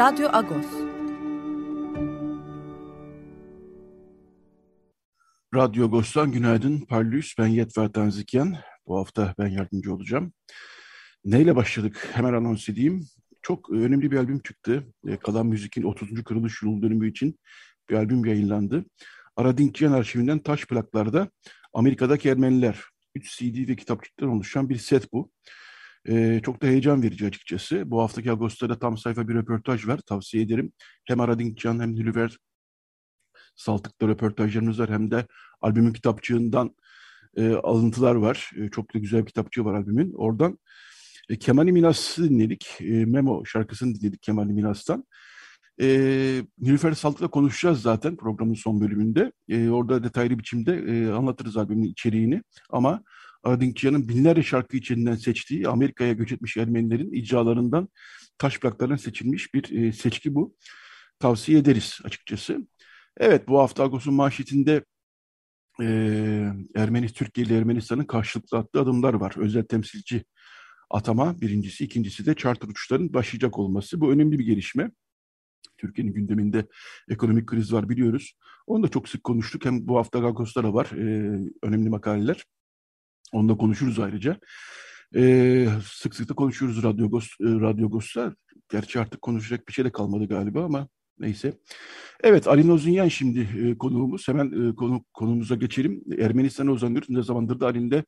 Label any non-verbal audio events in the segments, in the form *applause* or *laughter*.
Radyo Agos. Radyo Agos'tan günaydın. Parlus, ben Yetver Tanzikyan. Bu hafta ben yardımcı olacağım. Neyle başladık? Hemen anons edeyim. Çok önemli bir albüm çıktı. E, Kalan Müzik'in 30. kırılış yıl dönümü için bir albüm yayınlandı. Aradinkyan arşivinden taş plaklarda Amerika'daki Ermeniler 3 CD ve kitapçıktan oluşan bir set bu. E, çok da heyecan verici açıkçası. Bu haftaki Ağustos'ta tam sayfa bir röportaj var. Tavsiye ederim. Hem Aradingcan hem Nilüfer Saltık'ta röportajlarımız var. Hem de albümün kitapçığından e, alıntılar var. E, çok da güzel bir kitapçığı var albümün. Oradan e, Kemali Minas'ı dinledik. E, Memo şarkısını dinledik Kemali Minas'tan. E, Nilüfer Saltık'la konuşacağız zaten programın son bölümünde. E, orada detaylı biçimde e, anlatırız albümün içeriğini. Ama Ardinkyan'ın binlerce şarkı içinden seçtiği Amerika'ya göç etmiş Ermenilerin icralarından taş plaklarına seçilmiş bir e, seçki bu. Tavsiye ederiz açıkçası. Evet bu hafta Agos'un manşetinde e, Ermeni, Türkiye ile Ermenistan'ın karşılıklı attığı adımlar var. Özel temsilci atama birincisi, ikincisi de charter uçuşların başlayacak olması. Bu önemli bir gelişme. Türkiye'nin gündeminde ekonomik kriz var biliyoruz. Onu da çok sık konuştuk. Hem bu hafta Agos'ta da var e, önemli makaleler. Onu da konuşuruz ayrıca. Ee, sık sık da konuşuyoruz Radyo, Ghost, e, Radyo Ghost'ta. Gerçi artık konuşacak bir şey de kalmadı galiba ama neyse. Evet Ali Nozunyan şimdi e, konuğumuz. Hemen e, konu, konumuza geçelim. Ermenistan'a uzanıyoruz. Ne zamandır da Ali'nde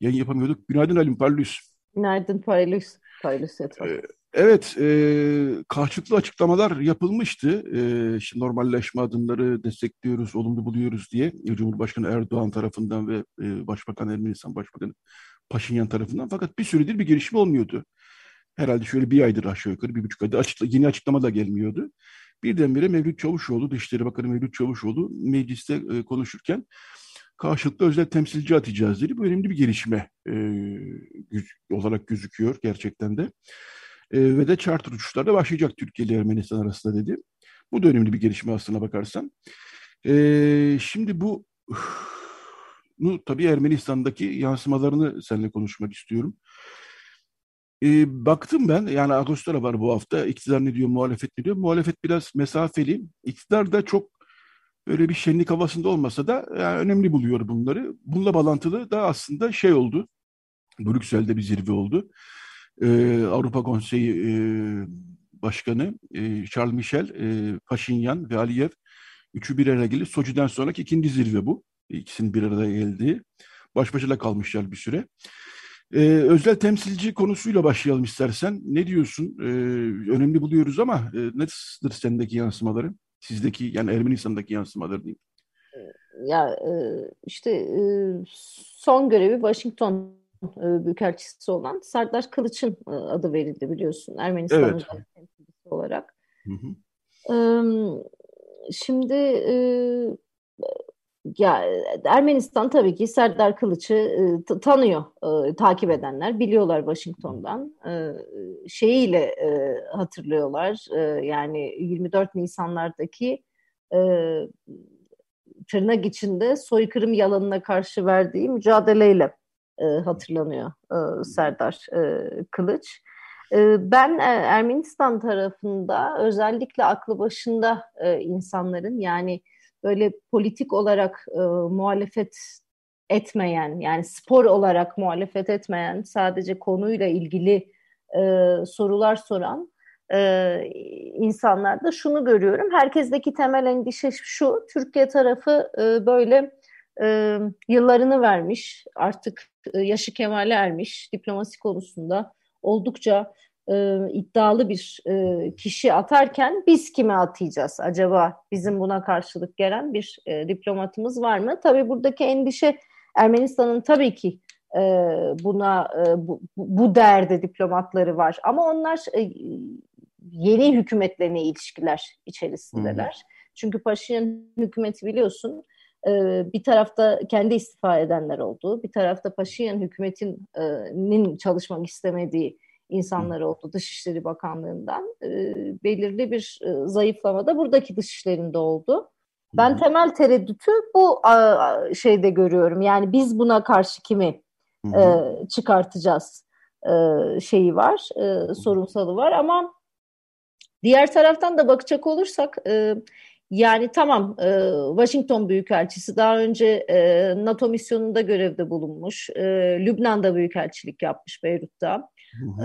yayın yapamıyorduk. Günaydın Alim Parlus. Günaydın Parlus. Parlus Ee, Evet, e, karşılıklı açıklamalar yapılmıştı. E, şimdi normalleşme adımları destekliyoruz, olumlu buluyoruz diye Cumhurbaşkanı Erdoğan tarafından ve e, Başbakan Ermenistan Başbakanı Paşinyan tarafından. Fakat bir süredir bir gelişme olmuyordu. Herhalde şöyle bir aydır aşağı yukarı, bir buçuk aydır açıkla, yeni açıklama da gelmiyordu. Birdenbire Mevlüt Çavuşoğlu, Dışişleri Bakanı Mevlüt Çavuşoğlu mecliste e, konuşurken karşılıklı özel temsilci atacağız dedi. Bu önemli bir gelişme e, olarak gözüküyor gerçekten de. E, ve de charter uçuşlarda başlayacak Türkiye ile Ermenistan arasında dedi. Bu da önemli bir gelişme aslına bakarsan. E, şimdi bu *sighs* nu tabii Ermenistan'daki yansımalarını seninle konuşmak istiyorum. E, baktım ben, yani Ağustos'ta var bu hafta. İktidar ne diyor, muhalefet ne diyor? Muhalefet biraz mesafeli. İktidar da çok böyle bir şenlik havasında olmasa da yani önemli buluyor bunları. Bununla bağlantılı da aslında şey oldu. Brüksel'de bir zirve oldu e, Avrupa Konseyi e, Başkanı e, Charles Michel, e, Paşinyan ve Aliyev üçü bir araya gelip Soçi'den sonraki ikinci zirve bu. İkisinin bir araya geldiği. Baş başa kalmışlar bir süre. Ee, özel temsilci konusuyla başlayalım istersen. Ne diyorsun? Ee, önemli buluyoruz ama e, nedir sendeki yansımaları? Sizdeki yani Ermenistan'daki yansımaları diyeyim. Ya e, işte e, son görevi Washington e, Büyükelçisi olan Serdar Kılıç'ın e, adı verildi biliyorsun Ermenistan'ın evet. temsilcisi olarak. Hı hı. Şimdi e, ya Ermenistan tabii ki Serdar Kılıç'ı tanıyor, takip edenler biliyorlar Washington'dan. şeyiyle hatırlıyorlar yani 24 Nisanlardaki tırnak içinde soykırım yalanına karşı verdiği mücadeleyle e, hatırlanıyor e, Serdar e, Kılıç. E, ben e, Ermenistan tarafında özellikle aklı başında e, insanların yani böyle politik olarak muhalefet etmeyen yani spor olarak muhalefet etmeyen sadece konuyla ilgili sorular soran insanlarda şunu görüyorum. Herkesteki temel endişe şu, Türkiye tarafı böyle e, yıllarını vermiş, artık e, yaşı kemale ermiş diplomasi konusunda oldukça e, iddialı bir e, kişi atarken biz kime atayacağız? Acaba bizim buna karşılık gelen bir e, diplomatımız var mı? Tabii buradaki endişe Ermenistan'ın tabii ki e, buna e, bu, bu derde diplomatları var. Ama onlar e, yeni hükümetlerine ilişkiler içerisindeler. Hı. Çünkü Paşinyan hükümeti biliyorsun bir tarafta kendi istifa edenler oldu. Bir tarafta Paşinyan hükümetinin çalışmak istemediği insanlar oldu Dışişleri Bakanlığı'ndan. E, belirli bir e, zayıflama da buradaki dışişlerinde oldu. Ben temel tereddütü bu şeyde görüyorum. Yani biz buna karşı kimi e, çıkartacağız şeyi var, sorunsalı var ama diğer taraftan da bakacak olursak yani tamam e, Washington Büyükelçisi daha önce e, NATO misyonunda görevde bulunmuş, e, Lübnan'da büyükelçilik yapmış Beyrut'ta,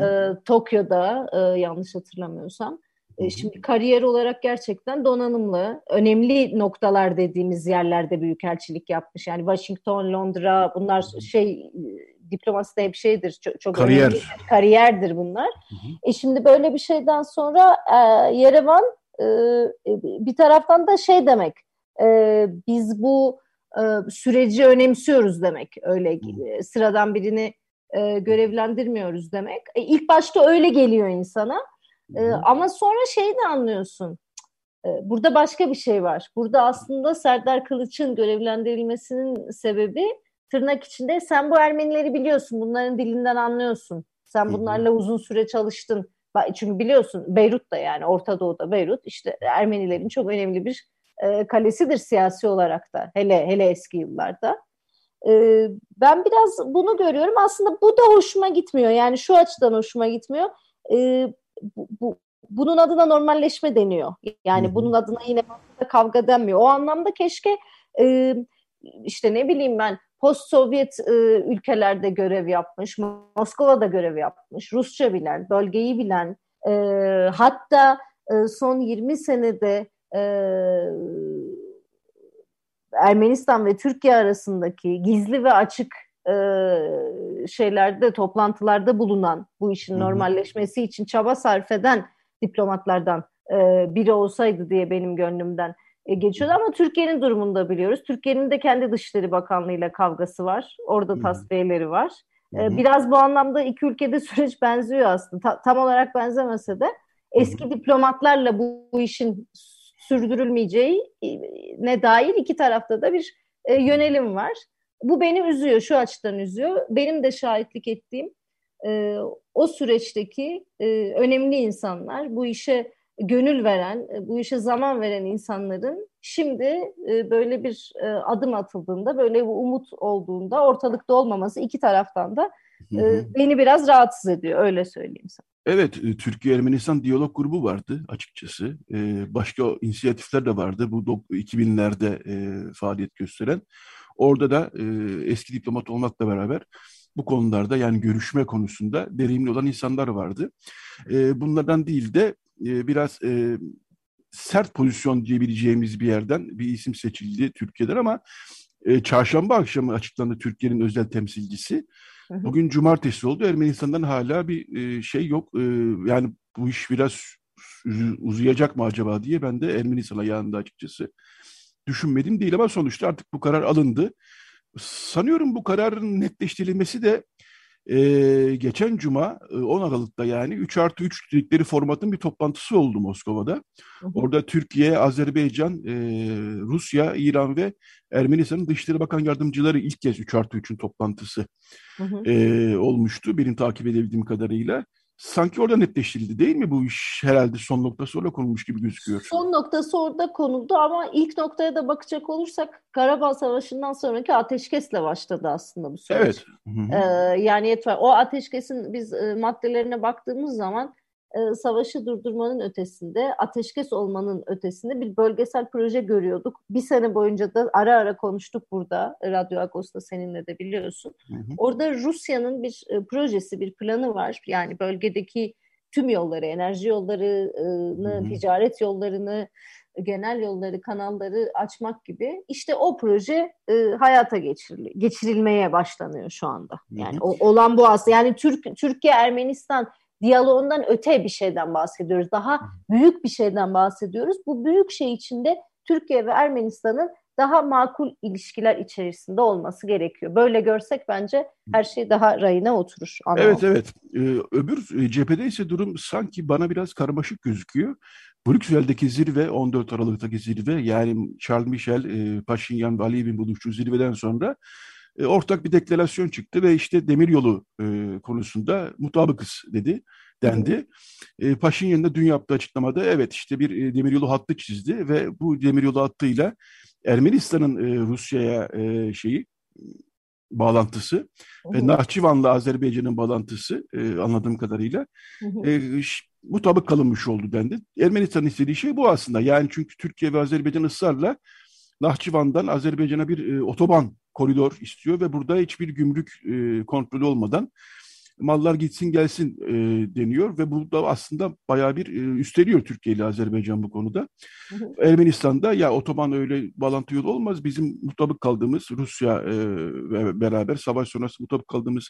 E, Tokyo'da e, yanlış hatırlamıyorsam. E, şimdi kariyer olarak gerçekten donanımlı, önemli noktalar dediğimiz yerlerde büyükelçilik yapmış. Yani Washington, Londra bunlar şey diplomasi de hep şeydir. Çok, çok Kariyer. önemli kariyerdir bunlar. Hı hı. E şimdi böyle bir şeyden sonra e, Yerevan e, bir taraftan da şey demek. E, biz bu e, süreci önemsiyoruz demek. Öyle sıradan birini e, görevlendirmiyoruz demek. E, ilk başta öyle geliyor insana. E, ama sonra şeyi de anlıyorsun. E, burada başka bir şey var. Burada aslında Serdar Kılıç'ın görevlendirilmesinin sebebi tırnak içinde sen bu Ermenileri biliyorsun, bunların dilinden anlıyorsun. Sen bunlarla uzun süre çalıştın. Çünkü biliyorsun Beyrut da yani Orta Doğu'da Beyrut işte Ermenilerin çok önemli bir e, kalesidir siyasi olarak da hele hele eski yıllarda. E, ben biraz bunu görüyorum. Aslında bu da hoşuma gitmiyor. Yani şu açıdan hoşuma gitmiyor. E, bu, bu, bunun adına normalleşme deniyor. Yani bunun adına yine kavga denmiyor. O anlamda keşke e, işte ne bileyim ben post-Sovyet e, ülkelerde görev yapmış, Moskova'da görev yapmış, Rusça bilen, bölgeyi bilen, e, hatta e, son 20 senede e, Ermenistan ve Türkiye arasındaki gizli ve açık e, şeylerde, toplantılarda bulunan bu işin normalleşmesi için çaba sarf eden diplomatlardan e, biri olsaydı diye benim gönlümden geçiyordu ama Türkiye'nin durumunu da biliyoruz. Türkiye'nin de kendi Dışişleri Bakanlığı ile kavgası var. Orada tasfiyeleri var. E, biraz bu anlamda iki ülkede *laughs* süreç benziyor aslında. Ta, tam olarak benzemese de eski diplomatlarla bu, bu işin sürdürülmeyeceği e, ne dair iki tarafta da bir e, yönelim var. Bu beni üzüyor, şu açıdan üzüyor. Benim de şahitlik ettiğim e, o süreçteki e, önemli insanlar, bu işe gönül veren, e, bu işe zaman veren insanların şimdi e, böyle bir e, adım atıldığında, böyle bir umut olduğunda ortalıkta olmaması iki taraftan da beni biraz rahatsız ediyor, öyle söyleyeyim sana. Evet, Türkiye-Ermenistan diyalog grubu vardı açıkçası. Başka inisiyatifler de vardı bu 2000'lerde faaliyet gösteren. Orada da eski diplomat olmakla beraber bu konularda yani görüşme konusunda deneyimli olan insanlar vardı. Bunlardan değil de e, biraz e, sert pozisyon diyebileceğimiz bir yerden bir isim seçildi Türkiye'den ama e, çarşamba akşamı açıklandı Türkiye'nin özel temsilcisi. Hı hı. Bugün cumartesi oldu. Ermenistan'dan hala bir e, şey yok. E, yani bu iş biraz uzayacak mı acaba diye ben de Ermenistan'a yanında açıkçası düşünmedim değil ama sonuçta artık bu karar alındı. Sanıyorum bu kararın netleştirilmesi de e, geçen cuma 10 Aralık'ta yani 3 artı 3 dedikleri formatın bir toplantısı oldu Moskova'da. Hı hı. Orada Türkiye, Azerbaycan, e, Rusya, İran ve Ermenistan'ın Dışişleri Bakan Yardımcıları ilk kez 3 artı 3'ün toplantısı hı hı. E, olmuştu benim takip edebildiğim kadarıyla sanki orada netleştirildi değil mi bu iş herhalde son noktası orada konulmuş gibi gözüküyor. Son noktası orada konuldu ama ilk noktaya da bakacak olursak Karabağ Savaşı'ndan sonraki ateşkesle başladı aslında bu süreç. Evet. Ee, yani yetver. O ateşkesin biz e, maddelerine baktığımız zaman e, savaşı durdurmanın ötesinde, ateşkes olmanın ötesinde bir bölgesel proje görüyorduk. Bir sene boyunca da ara ara konuştuk burada, Radyo Agos'ta seninle de biliyorsun. Hı hı. Orada Rusya'nın bir e, projesi, bir planı var. Yani bölgedeki tüm yolları, enerji yollarını, hı hı. ticaret yollarını, genel yolları, kanalları açmak gibi işte o proje e, hayata geçiril geçirilmeye başlanıyor şu anda. Yani o, olan bu aslında. Yani Türk Türkiye Ermenistan diyaloğundan öte bir şeyden bahsediyoruz. Daha büyük bir şeyden bahsediyoruz. Bu büyük şey içinde Türkiye ve Ermenistan'ın daha makul ilişkiler içerisinde olması gerekiyor. Böyle görsek bence her şey daha rayına oturur. Anlamam. Evet evet. Ee, öbür e, cephede ise durum sanki bana biraz karmaşık gözüküyor. Brüksel'deki zirve 14 Aralık'taki zirve yani Charles Michel, e, Paşinyan ve Aliyev'in buluştuğu zirveden sonra e, ortak bir deklarasyon çıktı ve işte demiryolu e, konusunda mutabıkız dedi dendi. E, Paşinyan da dün yaptığı açıklamada evet işte bir e, demiryolu hattı çizdi ve bu demiryolu hattıyla Ermenistan'ın e, Rusya'ya e, şeyi bağlantısı hı hı. ve Nahçıvan'la Azerbaycan'ın bağlantısı e, anladığım kadarıyla hı e, mutabık kalınmış oldu dendi. Ermenistan'ın istediği şey bu aslında. Yani çünkü Türkiye ve Azerbaycan ısrarla Nahçıvan'dan Azerbaycan'a bir e, otoban koridor istiyor ve burada hiçbir gümrük e, kontrolü olmadan mallar gitsin gelsin e, deniyor ve bu da aslında bayağı bir e, üstleniyor Türkiye ile Azerbaycan bu konuda. Hı hı. Ermenistan'da ya otoban öyle bağlantı yolu olmaz. Bizim mutabık kaldığımız Rusya e, beraber savaş sonrası mutabık kaldığımız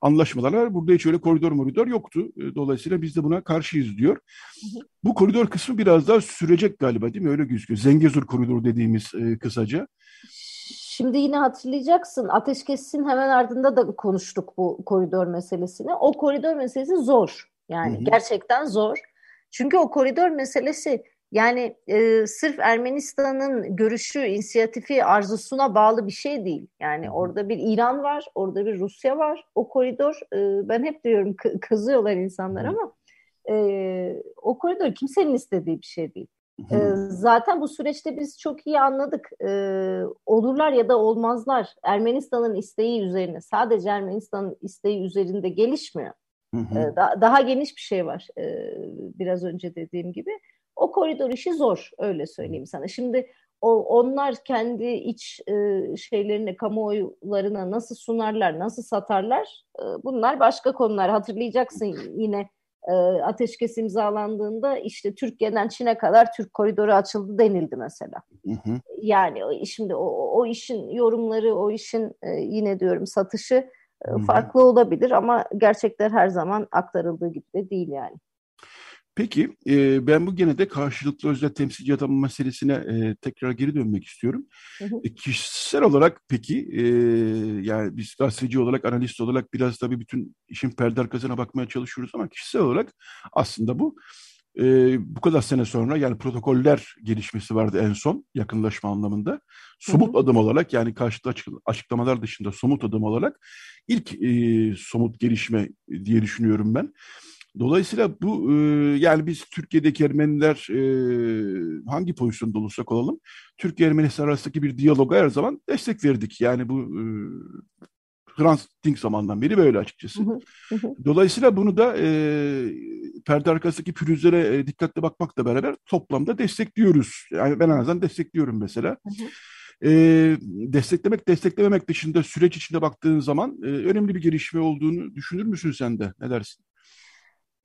anlaşmalar var. Burada hiç öyle koridor moridor yoktu. E, dolayısıyla biz de buna karşıyız diyor. Hı hı. Bu koridor kısmı biraz daha sürecek galiba değil mi? Öyle gözüküyor. Zengezur koridoru dediğimiz e, kısaca. Şimdi yine hatırlayacaksın ateşkesin hemen ardında da konuştuk bu koridor meselesini. O koridor meselesi zor. Yani hı hı. gerçekten zor. Çünkü o koridor meselesi yani e, sırf Ermenistan'ın görüşü, inisiyatifi, arzusuna bağlı bir şey değil. Yani orada bir İran var, orada bir Rusya var. O koridor, e, ben hep diyorum kızıyorlar insanlar ama e, o koridor kimsenin istediği bir şey değil. E, zaten bu süreçte biz çok iyi anladık. E, olurlar ya da olmazlar Ermenistan'ın isteği üzerine, sadece Ermenistan'ın isteği üzerinde gelişmiyor. Hı hı. E, da, daha geniş bir şey var e, biraz önce dediğim gibi. O koridor işi zor öyle söyleyeyim sana. Şimdi o, onlar kendi iç e, şeylerini kamuoylarına nasıl sunarlar, nasıl satarlar e, bunlar başka konular. Hatırlayacaksın yine e, ateşkes imzalandığında işte Türkiye'den Çin'e kadar Türk koridoru açıldı denildi mesela. Hı hı. Yani şimdi o, o işin yorumları, o işin e, yine diyorum satışı e, farklı olabilir ama gerçekler her zaman aktarıldığı gibi de değil yani. Peki e, ben bu gene de karşılıklı özel temsilci atama meselesine e, tekrar geri dönmek istiyorum. Hı hı. E, kişisel olarak peki e, yani biz gazeteci olarak analist olarak biraz tabii bütün işin perde arkasına bakmaya çalışıyoruz ama kişisel olarak aslında bu e, bu kadar sene sonra yani protokoller gelişmesi vardı en son yakınlaşma anlamında. Somut hı hı. adım olarak yani karşıtı açık, açıklamalar dışında somut adım olarak ilk e, somut gelişme diye düşünüyorum ben. Dolayısıyla bu e, yani biz Türkiye'deki Ermeniler e, hangi pozisyonda olursak olalım Türkiye Ermenistan arasındaki bir diyaloga her zaman destek verdik. Yani bu e, Hrant Dink zamandan beri böyle açıkçası. Dolayısıyla bunu da e, perde arkasındaki pürüzlere e, dikkatli bakmakla beraber toplamda destekliyoruz. Yani ben en azından destekliyorum mesela. E, desteklemek, desteklememek dışında süreç içinde baktığın zaman e, önemli bir gelişme olduğunu düşünür müsün sen de? Ne dersin?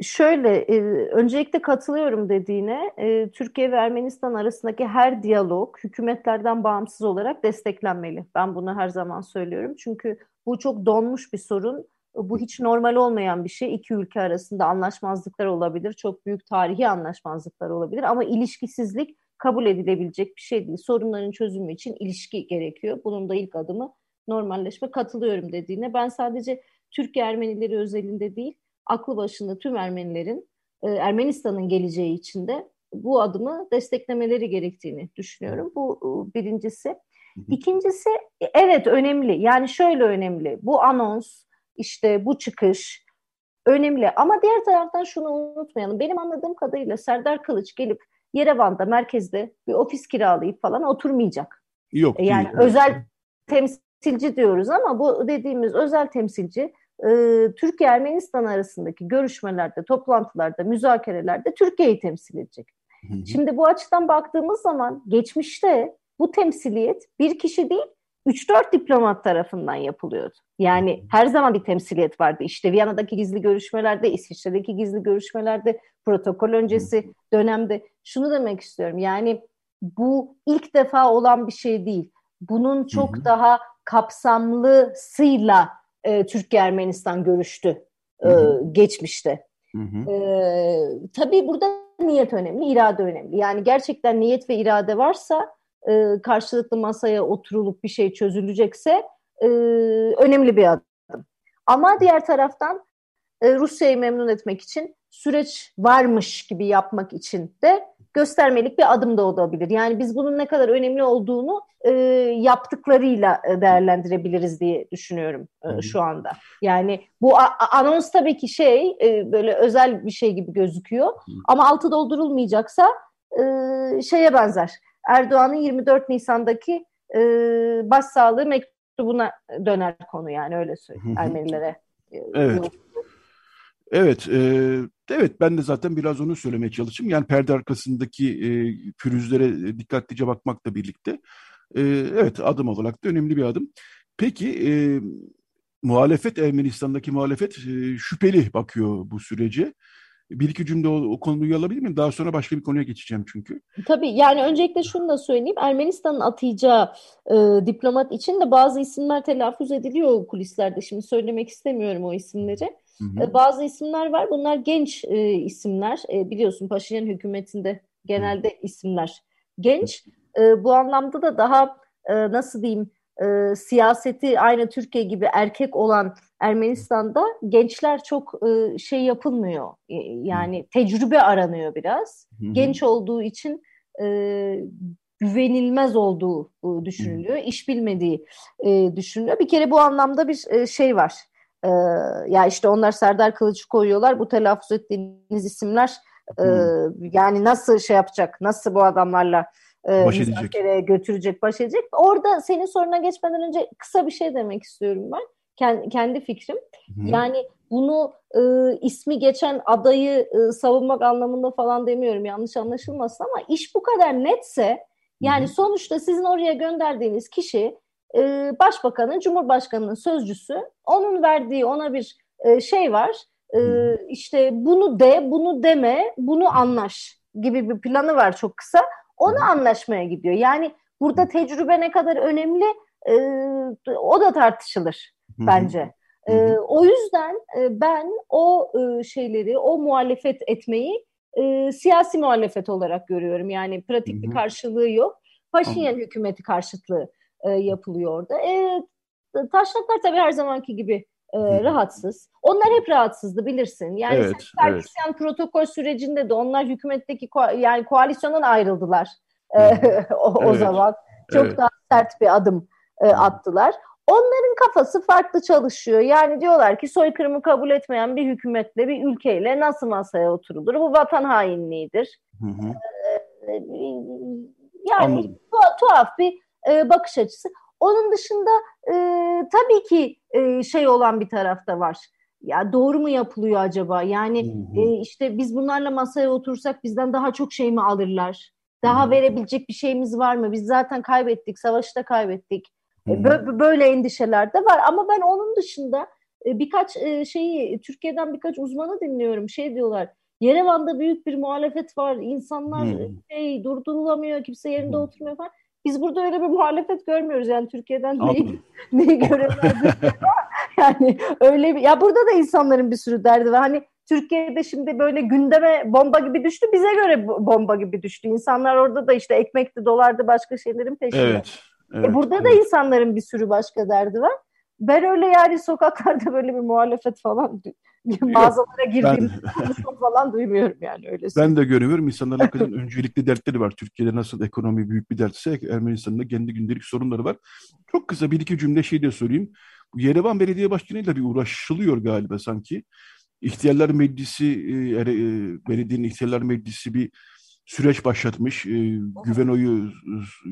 Şöyle, e, öncelikle katılıyorum dediğine. E, Türkiye ve Ermenistan arasındaki her diyalog hükümetlerden bağımsız olarak desteklenmeli. Ben bunu her zaman söylüyorum. Çünkü bu çok donmuş bir sorun. Bu hiç normal olmayan bir şey. İki ülke arasında anlaşmazlıklar olabilir. Çok büyük tarihi anlaşmazlıklar olabilir. Ama ilişkisizlik kabul edilebilecek bir şey değil. Sorunların çözümü için ilişki gerekiyor. Bunun da ilk adımı normalleşme. Katılıyorum dediğine. Ben sadece Türkiye Ermenileri özelinde değil, aklı başında tüm Ermenilerin e, Ermenistan'ın geleceği içinde bu adımı desteklemeleri gerektiğini düşünüyorum. Bu e, birincisi. İkincisi evet önemli. Yani şöyle önemli. Bu anons, işte bu çıkış önemli. Ama diğer taraftan şunu unutmayalım. Benim anladığım kadarıyla Serdar Kılıç gelip Yerevan'da merkezde bir ofis kiralayıp falan oturmayacak. Yok. E, yani değil. özel temsilci diyoruz ama bu dediğimiz özel temsilci e, Türkiye-Ermenistan arasındaki görüşmelerde, toplantılarda, müzakerelerde Türkiye'yi temsil edecek. Hı hı. Şimdi bu açıdan baktığımız zaman geçmişte bu temsiliyet bir kişi değil, 3-4 diplomat tarafından yapılıyordu. Yani her zaman bir temsiliyet vardı. İşte Viyana'daki gizli görüşmelerde, İsviçre'deki gizli görüşmelerde, protokol öncesi dönemde. Şunu demek istiyorum. Yani bu ilk defa olan bir şey değil. Bunun çok daha kapsamlısıyla e, Türkiye-Ermenistan görüştü e, geçmişte. Hı hı. E, tabii burada niyet önemli, irade önemli. Yani gerçekten niyet ve irade varsa e, karşılıklı masaya oturulup bir şey çözülecekse e, önemli bir adım. Ama diğer taraftan e, Rusya'yı memnun etmek için süreç varmış gibi yapmak için de göstermelik bir adım da olabilir. Yani biz bunun ne kadar önemli olduğunu e, yaptıklarıyla e, değerlendirebiliriz diye düşünüyorum e, şu anda. Yani bu anons tabii ki şey e, böyle özel bir şey gibi gözüküyor ama altı doldurulmayacaksa e, şeye benzer. Erdoğan'ın 24 Nisan'daki e, başsağlığı mektubuna döner konu yani öyle söyleyeyim Ermenilere. E, evet. Evet, e, evet ben de zaten biraz onu söylemeye çalıştım. Yani perde arkasındaki e, pürüzlere dikkatlice bakmakla birlikte, e, evet adım olarak da önemli bir adım. Peki e, muhalefet Ermenistan'daki muhalefet e, şüpheli bakıyor bu sürece. Bir iki cümle o, o konuyu alabilir miyim? Daha sonra başka bir konuya geçeceğim çünkü. Tabii yani öncelikle şunu da söyleyeyim. Ermenistan'ın atayacağı e, diplomat için de bazı isimler telaffuz ediliyor kulislerde. Şimdi söylemek istemiyorum o isimleri. Hı hı. E, bazı isimler var. Bunlar genç e, isimler. E, biliyorsun Paşinyan hükümetinde genelde hı. isimler genç. E, bu anlamda da daha e, nasıl diyeyim e, siyaseti aynı Türkiye gibi erkek olan Ermenistan'da gençler çok e, şey yapılmıyor. E, yani tecrübe aranıyor biraz. Hı hı. Genç olduğu için e, güvenilmez olduğu e, düşünülüyor. İş bilmediği e, düşünülüyor. Bir kere bu anlamda bir e, şey var. E, ya işte onlar Serdar Kılıç koyuyorlar. Bu telaffuz ettiğiniz isimler e, yani nasıl şey yapacak? Nasıl bu adamlarla e, baş edecek. götürecek, baş edecek. Orada senin soruna geçmeden önce kısa bir şey demek istiyorum ben. Kendi, kendi fikrim. Hı. Yani bunu e, ismi geçen adayı e, savunmak anlamında falan demiyorum yanlış anlaşılmasın ama iş bu kadar netse yani Hı. sonuçta sizin oraya gönderdiğiniz kişi e, başbakanın, cumhurbaşkanının sözcüsü. Onun verdiği ona bir e, şey var. E, işte bunu de, bunu deme, bunu anlaş gibi bir planı var çok kısa. Onu anlaşmaya gidiyor. Yani burada tecrübe ne kadar önemli e, o da tartışılır bence. E, o yüzden e, ben o e, şeyleri, o muhalefet etmeyi e, siyasi muhalefet olarak görüyorum. Yani pratik bir karşılığı yok. Paşinyan hükümeti karşıtlığı e, yapılıyor orada. E, taşnaklar tabii her zamanki gibi e, rahatsız. Onlar hep rahatsızdı bilirsin. Yani evet, Sarkisyan evet. protokol sürecinde de onlar hükümetteki ko- yani koalisyondan ayrıldılar e, *laughs* o, o evet. zaman. Çok evet. daha sert bir adım e, attılar. Onların kafası farklı çalışıyor. Yani diyorlar ki soykırımı kabul etmeyen bir hükümetle, bir ülkeyle nasıl masaya oturulur? Bu vatan hainliğidir. Hı hı. Ee, yani Anladım. tuhaf bir e, bakış açısı. Onun dışında e, tabii ki e, şey olan bir tarafta var. Ya doğru mu yapılıyor acaba? Yani hı hı. E, işte biz bunlarla masaya otursak bizden daha çok şey mi alırlar? Daha hı. verebilecek bir şeyimiz var mı? Biz zaten kaybettik, savaşı da kaybettik. E, hı Böyle endişeler de var. Ama ben onun dışında e, birkaç e, şeyi Türkiye'den birkaç uzmanı dinliyorum. Şey diyorlar. Yerevan'da büyük bir muhalefet var. İnsanlar hmm. şey durdurulamıyor. Kimse yerinde hmm. oturmuyor falan. Biz burada öyle bir muhalefet görmüyoruz yani Türkiye'den neyi, *laughs* neyi göremiyoruz. *laughs* yani öyle bir, ya burada da insanların bir sürü derdi var. Hani Türkiye'de şimdi böyle gündeme bomba gibi düştü. Bize göre bomba gibi düştü. İnsanlar orada da işte ekmekti, dolardı, başka şeylerin peşinde. Evet, evet, e burada evet. da insanların bir sürü başka derdi var. Ben öyle yani sokaklarda böyle bir muhalefet falan mağazalara girdiğim ben, falan duymuyorum yani öyle. Ben de görüyorum. İnsanların hakikaten *laughs* öncelikli dertleri var. Türkiye'de nasıl ekonomi büyük bir dertse Ermenistan'da kendi gündelik sorunları var. Çok kısa bir iki cümle şey de. Bu Yerevan Belediye Başkanı'yla bir uğraşılıyor galiba sanki. İhtiyarlar Meclisi, e, e, belediyenin İhtiyarlar Meclisi bir süreç başlatmış. E, güven oyu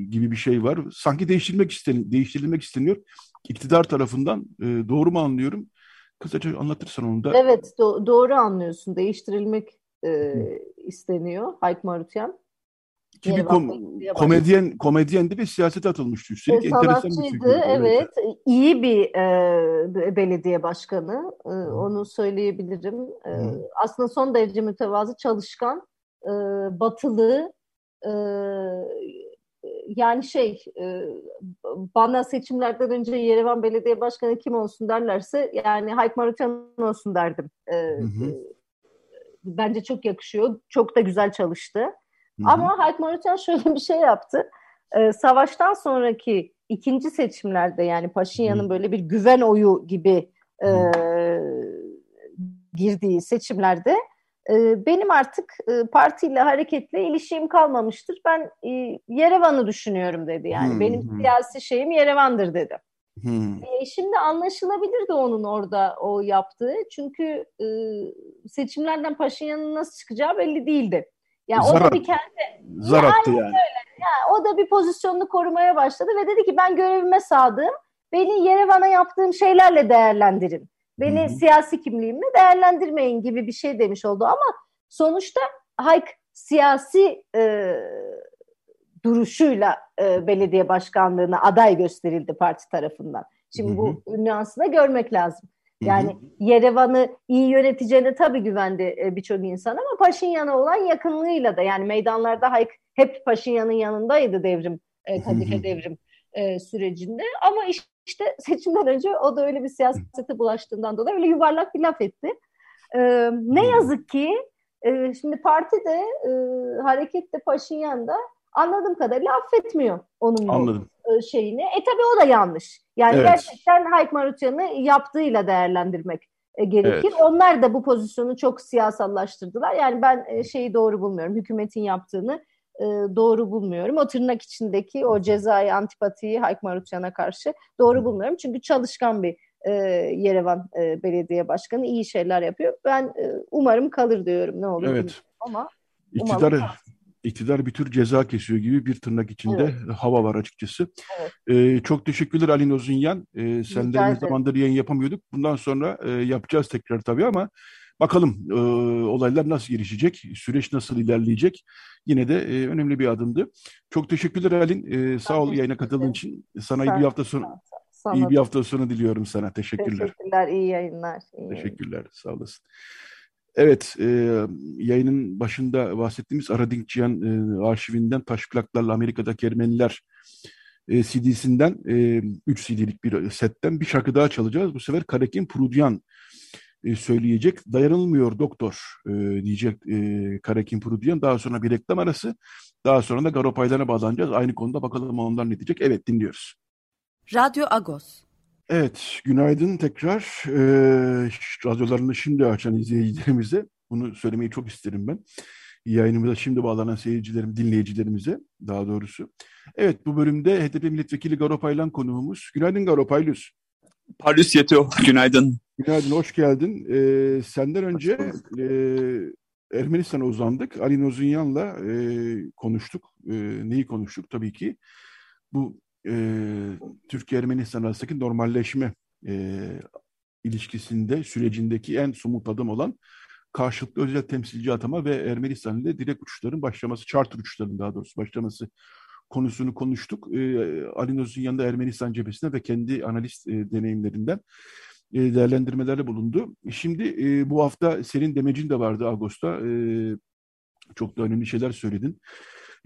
gibi bir şey var. Sanki değiştirmek isten değiştirilmek isteniyor. İktidar tarafından e, doğru mu anlıyorum? Kısaca anlatırsan onu da. Evet do- doğru anlıyorsun. Değiştirilmek e, isteniyor Hayk Marutyan. Ki bir kom komedyen komedyen de bir siyasete atılmıştı üstelik. E, sanatçıydı, evet. evet. İyi bir e, belediye başkanı. E, onu söyleyebilirim. E, aslında son derece mütevazı, çalışkan, e, batılı, e, yani şey e, bana seçimlerden önce Yerevan Belediye Başkanı kim olsun derlerse yani Hayk Marutyan olsun derdim. E, hı hı. E, bence çok yakışıyor. Çok da güzel çalıştı. Hı hı. Ama Hayk Marutyan *laughs* şöyle bir şey yaptı. savaştan sonraki ikinci seçimlerde yani Paşinyan'ın böyle bir güven oyu gibi e, girdiği seçimlerde benim artık e, partiyle hareketle ilişkim kalmamıştır. Ben e, Yerevan'ı düşünüyorum dedi yani. Hmm. Benim siyasi şeyim Yerevan'dır dedi. Hmm. E, şimdi anlaşılabilirdi onun orada o yaptığı. Çünkü seçimlerden Paşinyan'ın nasıl çıkacağı belli değildi. Yani zar o da bir kendi zar attı yani. Öyle. yani. O da bir pozisyonunu korumaya başladı ve dedi ki ben görevime sadığım. Beni Yerevan'a yaptığım şeylerle değerlendirin. Beni Hı-hı. siyasi kimliğimle değerlendirmeyin gibi bir şey demiş oldu ama sonuçta Hayk siyasi e, duruşuyla e, belediye başkanlığına aday gösterildi parti tarafından. Şimdi Hı-hı. bu nüansı da görmek lazım. Yani. Yerevan'ı iyi yöneteceğine tabii güvendi e, birçok insan ama Paşinyan'a olan yakınlığıyla da yani meydanlarda Hayk hep Paşinyan'ın yanındaydı devrim, e, Kadife devrim e, sürecinde ama iş, işte seçimden önce o da öyle bir siyasete bulaştığından dolayı öyle yuvarlak bir laf etti. E, ne yazık ki e, şimdi parti de e, harekette Paşinyan da anladığım kadarıyla affetmiyor onun Anladım. e, şeyini. E tabii o da yanlış. Yani evet. gerçekten Hayk Marutyan'ı yaptığıyla değerlendirmek e, gerekir. Evet. Onlar da bu pozisyonu çok siyasallaştırdılar. Yani ben e, şeyi doğru bulmuyorum. Hükümetin yaptığını e, doğru bulmuyorum. O tırnak içindeki o cezai antipatiyi Hayk Marutyan'a karşı doğru bulmuyorum. Çünkü çalışkan bir e, Yerevan e, Belediye Başkanı iyi şeyler yapıyor. Ben e, umarım kalır diyorum ne olur. Evet. Ama İktidar, iktidar bir tür ceza kesiyor gibi bir tırnak içinde evet. hava var açıkçası. Evet. Ee, çok teşekkürler Ali Nozunyan. Ee, sen de ne zamandır yayın yapamıyorduk. Bundan sonra e, yapacağız tekrar tabii ama Bakalım e, olaylar nasıl gelişecek, süreç nasıl ilerleyecek. Yine de e, önemli bir adımdı. Çok teşekkürler Alin. E, sağ ol yayına katıldığın için. Sana iyi bir hafta sonu sana iyi bir hafta sonu diliyorum sana. Teşekkürler. Teşekkürler, iyi yayınlar. İyi Teşekkürler, yayınlar. sağ olasın. Evet, e, yayının başında bahsettiğimiz Aradinkciyan e, arşivinden taş plaklarla Amerika'daki Ermeniler e, CD'sinden 3 e, CD'lik bir setten bir şarkı daha çalacağız. Bu sefer Karekin Prudyan e, söyleyecek. Dayanılmıyor doktor e, diyecek e, Karakin Prudian. Daha sonra bir reklam arası. Daha sonra da Garopaylarına bağlanacağız. Aynı konuda bakalım onlar ne diyecek. Evet dinliyoruz. Radyo Agos. Evet, günaydın tekrar. E, radyolarını şimdi açan izleyicilerimize, bunu söylemeyi çok isterim ben. Yayınımıza şimdi bağlanan seyircilerim, dinleyicilerimize daha doğrusu. Evet, bu bölümde HDP Milletvekili Garopaylan konuğumuz. Günaydın Garopaylus. Parlus Yeto, günaydın. Günaydın, hoş geldin. Ee, senden önce e, Ermenistan'a uzandık. Ali Nozunyan'la e, konuştuk. E, neyi konuştuk? Tabii ki bu e, Türkiye-Ermenistan arasındaki normalleşme e, ilişkisinde, sürecindeki en somut adım olan karşılıklı özel temsilci atama ve Ermenistan ile direkt uçuşların başlaması, charter uçuşların daha doğrusu başlaması konusunu konuştuk. E, Ali Nozunyan Ermenistan cephesine ve kendi analist e, deneyimlerinden e, bulundu. Şimdi e, bu hafta senin demecin de vardı Ağustos'ta. E, çok da önemli şeyler söyledin.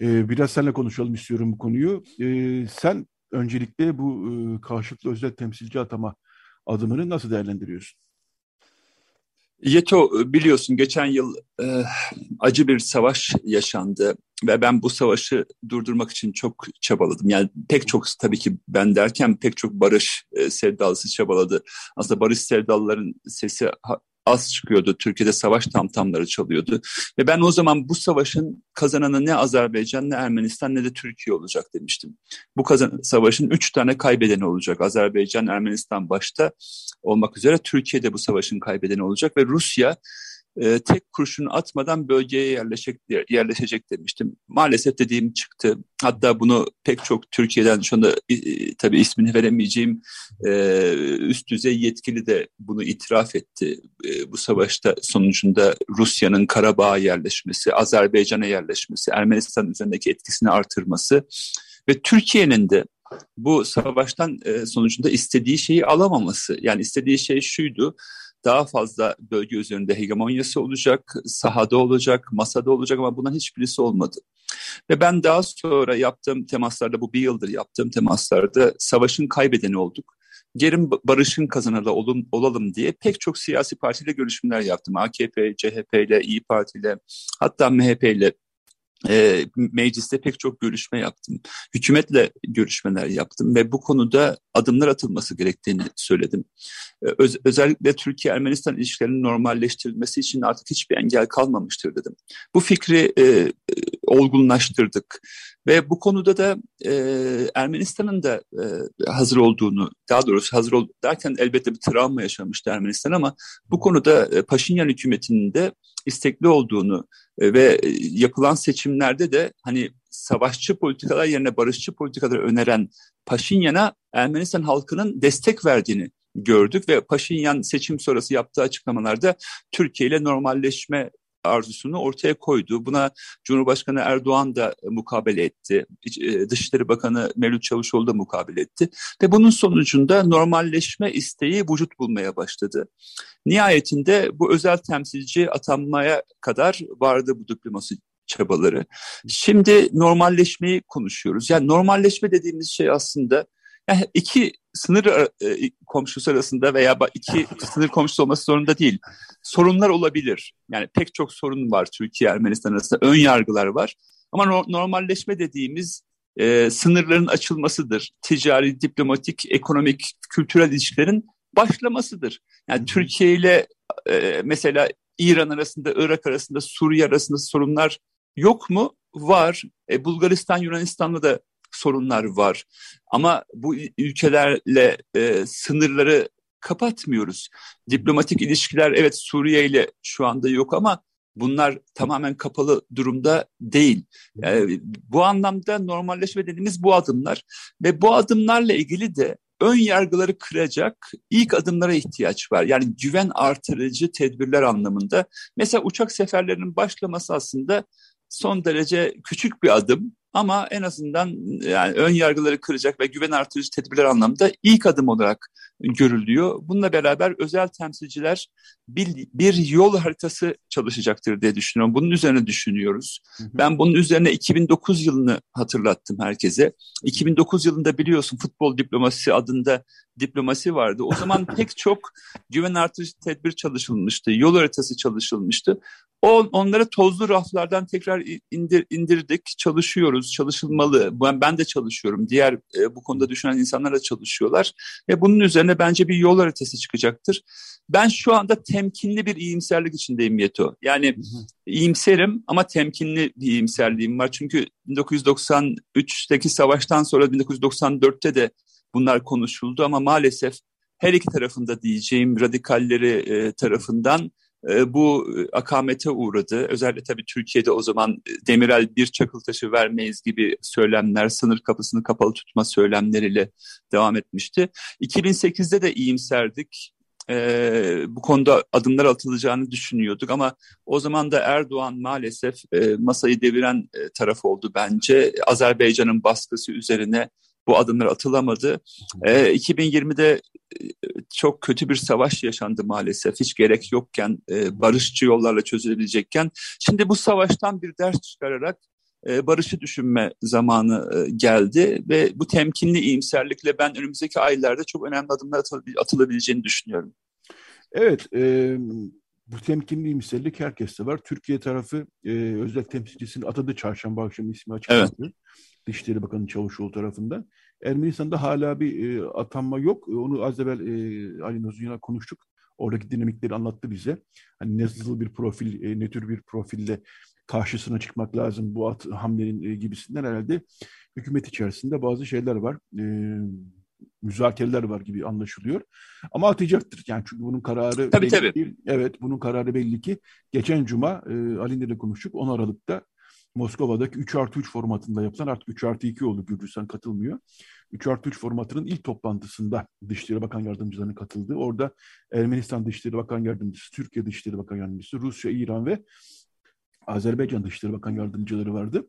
E, biraz seninle konuşalım istiyorum bu konuyu. E, sen öncelikle bu e, karşılıklı özel temsilci atama adımını nasıl değerlendiriyorsun? Yeto biliyorsun geçen yıl e, acı bir savaş yaşandı ve ben bu savaşı durdurmak için çok çabaladım. Yani pek çok tabii ki ben derken pek çok barış e, sevdalısı çabaladı. Aslında barış sevdalıların sesi az çıkıyordu. Türkiye'de savaş tamtamları çalıyordu. Ve ben o zaman bu savaşın kazananı ne Azerbaycan ne Ermenistan ne de Türkiye olacak demiştim. Bu kazan savaşın üç tane kaybedeni olacak. Azerbaycan, Ermenistan başta olmak üzere Türkiye de bu savaşın kaybedeni olacak ve Rusya e, tek kurşunu atmadan bölgeye yerleşecek, yerleşecek demiştim. Maalesef dediğim çıktı. Hatta bunu pek çok Türkiye'den şu anda e, tabii ismini veremeyeceğim e, üst düzey yetkili de bunu itiraf etti. E, bu savaşta sonucunda Rusya'nın Karabağ'a yerleşmesi, Azerbaycan'a yerleşmesi, Ermenistan üzerindeki etkisini artırması ve Türkiye'nin de bu savaştan e, sonucunda istediği şeyi alamaması. Yani istediği şey şuydu daha fazla bölge üzerinde hegemonyası olacak, sahada olacak, masada olacak ama bundan hiçbirisi olmadı. Ve ben daha sonra yaptığım temaslarda, bu bir yıldır yaptığım temaslarda savaşın kaybedeni olduk. Gerin barışın kazananı olun, olalım diye pek çok siyasi partiyle görüşmeler yaptım. AKP, CHP ile, İyi Parti ile, hatta MHP ile e, mecliste pek çok görüşme yaptım. Hükümetle görüşmeler yaptım ve bu konuda adımlar atılması gerektiğini söyledim. E, öz, özellikle Türkiye-Ermenistan ilişkilerinin normalleştirilmesi için artık hiçbir engel kalmamıştır dedim. Bu fikri e, olgunlaştırdık. Ve bu konuda da e, Ermenistan'ın da e, hazır olduğunu, daha doğrusu hazır ol derken elbette bir travma yaşamıştı Ermenistan ama bu konuda e, Paşinyan hükümetinin de istekli olduğunu e, ve e, yapılan seçimlerde de hani savaşçı politikalar yerine barışçı politikaları öneren Paşinyan'a Ermenistan halkının destek verdiğini gördük ve Paşinyan seçim sonrası yaptığı açıklamalarda Türkiye ile normalleşme arzusunu ortaya koydu. Buna Cumhurbaşkanı Erdoğan da mukabele etti. E, Dışişleri Bakanı Mevlüt Çavuşoğlu da mukabele etti. Ve bunun sonucunda normalleşme isteği vücut bulmaya başladı. Nihayetinde bu özel temsilci atanmaya kadar vardı bu diplomasi çabaları. Şimdi normalleşmeyi konuşuyoruz. Yani normalleşme dediğimiz şey aslında yani iki sınır e, komşusu arasında veya iki *laughs* sınır komşusu olması zorunda değil. Sorunlar olabilir. Yani pek çok sorun var Türkiye Ermenistan arasında. Ön yargılar var. Ama no, normalleşme dediğimiz e, sınırların açılmasıdır. Ticari, diplomatik, ekonomik, kültürel ilişkilerin başlamasıdır. Yani Türkiye ile e, mesela İran arasında, Irak arasında, Suriye arasında sorunlar yok mu? Var. E, Bulgaristan, Yunanistan'la da sorunlar var. Ama bu ülkelerle e, sınırları kapatmıyoruz. Diplomatik ilişkiler evet Suriye ile şu anda yok ama bunlar tamamen kapalı durumda değil. Yani bu anlamda normalleşme dediğimiz bu adımlar ve bu adımlarla ilgili de ön yargıları kıracak ilk adımlara ihtiyaç var. Yani güven artırıcı tedbirler anlamında. Mesela uçak seferlerinin başlaması aslında son derece küçük bir adım ama en azından yani ön yargıları kıracak ve güven artırıcı tedbirler anlamında ilk adım olarak görülüyor. Bununla beraber özel temsilciler bir, bir yol haritası çalışacaktır diye düşünüyorum. Bunun üzerine düşünüyoruz. Hı hı. Ben bunun üzerine 2009 yılını hatırlattım herkese. 2009 yılında biliyorsun futbol diplomasi adında diplomasi vardı. O zaman *laughs* pek çok güven artırıcı tedbir çalışılmıştı. Yol haritası çalışılmıştı. O, onları tozlu raflardan tekrar indir, indirdik, çalışıyoruz, çalışılmalı. Ben, ben de çalışıyorum, diğer e, bu konuda düşünen insanlar da çalışıyorlar. Ve bunun üzerine bence bir yol haritası çıkacaktır. Ben şu anda temkinli bir iyimserlik içindeyim Yeto. Yani hı hı. iyimserim ama temkinli bir iyimserliğim var. Çünkü 1993'teki savaştan sonra 1994'te de bunlar konuşuldu ama maalesef her iki tarafında diyeceğim radikalleri e, tarafından bu e, akamete uğradı. Özellikle tabii Türkiye'de o zaman e, Demirel bir çakıl taşı vermeyiz gibi söylemler, sınır kapısını kapalı tutma söylemleriyle devam etmişti. 2008'de de iyimserdik. Ee, bu konuda adımlar atılacağını düşünüyorduk ama o zaman da Erdoğan maalesef e, masayı deviren e, taraf oldu bence. Azerbaycan'ın baskısı üzerine bu adımlar atılamadı. E, 2020'de çok kötü bir savaş yaşandı maalesef. Hiç gerek yokken, e, barışçı yollarla çözülebilecekken. Şimdi bu savaştan bir ders çıkararak e, barışı düşünme zamanı e, geldi ve bu temkinli iyimserlikle ben önümüzdeki aylarda çok önemli adımlar atılabileceğini düşünüyorum. Evet, e, bu temkinli iyimserlik herkeste var. Türkiye tarafı e, özel temsilcisini atadı çarşamba akşamı ismi açıkladı. Evet. Dışişleri Bakanı Çavuşoğlu tarafından. Ermenistan'da hala bir e, atanma yok. Onu az evvel e, Ali Nazunyan'a konuştuk. Oradaki dinamikleri anlattı bize. Hani nasıl bir profil, e, ne tür bir profille karşısına çıkmak lazım bu at, hamlenin e, gibisinden herhalde hükümet içerisinde bazı şeyler var. E, müzakereler var gibi anlaşılıyor. Ama atacaktır. Yani çünkü bunun kararı tabii, belli tabii. Değil. Evet bunun kararı belli ki. Geçen cuma e, Ali'nde de konuştuk. 10 Aralık'ta Moskova'daki 3 artı 3 formatında yapılan artık 3 artı 2 oldu Gürcistan katılmıyor. 3 artı 3 formatının ilk toplantısında Dışişleri Bakan Yardımcılarının katıldığı. Orada Ermenistan Dışişleri Bakan Yardımcısı, Türkiye Dışişleri Bakan Yardımcısı, Rusya, İran ve Azerbaycan Dışişleri Bakan Yardımcıları vardı.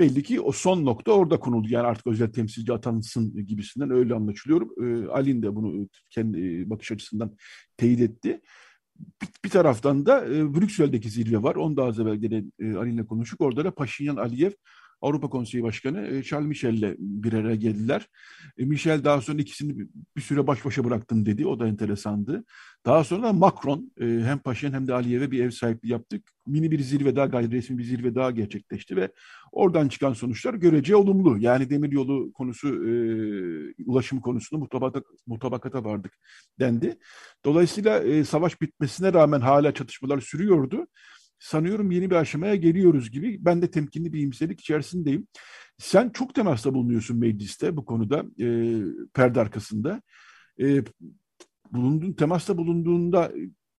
Belli ki o son nokta orada konuldu. Yani artık özel temsilci atansın gibisinden öyle anlaşılıyor. Ee, Alin de bunu kendi bakış açısından teyit etti. Bir, taraftan da e, Brüksel'deki zirve var. Onu da az evvel gene e, Ali'yle konuştuk. Orada da Paşinyan Aliyev Avrupa Konseyi Başkanı e, Charles Michel'le bir araya geldiler. E, Michel daha sonra ikisini bir süre baş başa bıraktım dedi. O da enteresandı. Daha sonra Macron e, hem Paşin hem de Aliyev'e bir ev sahipliği yaptık. Mini bir zirve daha gayri resmi bir zirve daha gerçekleşti ve oradan çıkan sonuçlar görece olumlu. Yani demiryolu konusu, ulaşım konusunda mutabakata, mutabakata vardık dendi. Dolayısıyla savaş bitmesine rağmen hala çatışmalar sürüyordu sanıyorum yeni bir aşamaya geliyoruz gibi. Ben de temkinli bir imselik içerisindeyim. Sen çok temasta bulunuyorsun mecliste bu konuda e, perde arkasında. E, bulunduğun temasta bulunduğunda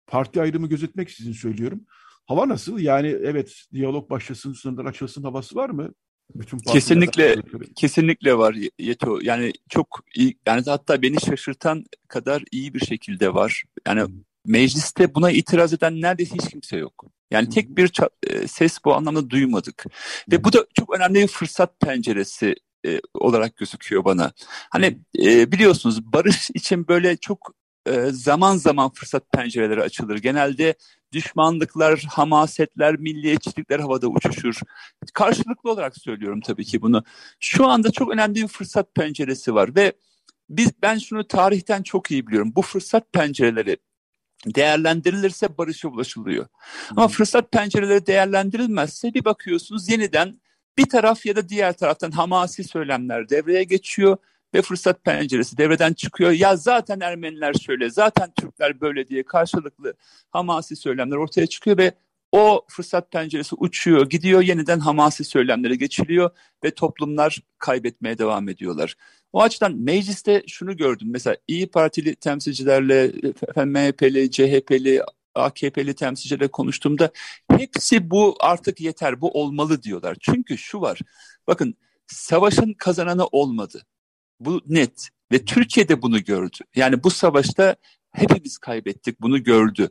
parti ayrımı gözetmek sizin söylüyorum. Hava nasıl? Yani evet diyalog başlasın, sınırlar açılsın havası var mı? Bütün kesinlikle kesinlikle var Yeto. Yani çok iyi yani hatta beni şaşırtan kadar iyi bir şekilde var. Yani mecliste buna itiraz eden neredeyse hiç kimse yok. Yani tek bir e, ses bu anlamda duymadık. Ve bu da çok önemli bir fırsat penceresi e, olarak gözüküyor bana. Hani e, biliyorsunuz barış *laughs* için böyle çok e, zaman zaman fırsat pencereleri açılır. Genelde düşmanlıklar, hamasetler, milliyetçilikler havada uçuşur. Karşılıklı olarak söylüyorum tabii ki bunu. Şu anda çok önemli bir fırsat penceresi var ve biz ben şunu tarihten çok iyi biliyorum. Bu fırsat pencereleri değerlendirilirse barışa ulaşılıyor. Ama fırsat pencereleri değerlendirilmezse bir bakıyorsunuz yeniden bir taraf ya da diğer taraftan hamasi söylemler devreye geçiyor ve fırsat penceresi devreden çıkıyor. Ya zaten Ermeniler şöyle, zaten Türkler böyle diye karşılıklı hamasi söylemler ortaya çıkıyor ve o fırsat penceresi uçuyor, gidiyor, yeniden hamasi söylemlere geçiliyor ve toplumlar kaybetmeye devam ediyorlar. O açıdan mecliste şunu gördüm. Mesela İyi Partili temsilcilerle, MHP'li, CHP'li, AKP'li temsilcilerle konuştuğumda hepsi bu artık yeter, bu olmalı diyorlar. Çünkü şu var, bakın savaşın kazananı olmadı. Bu net ve Türkiye de bunu gördü. Yani bu savaşta hepimiz kaybettik, bunu gördü.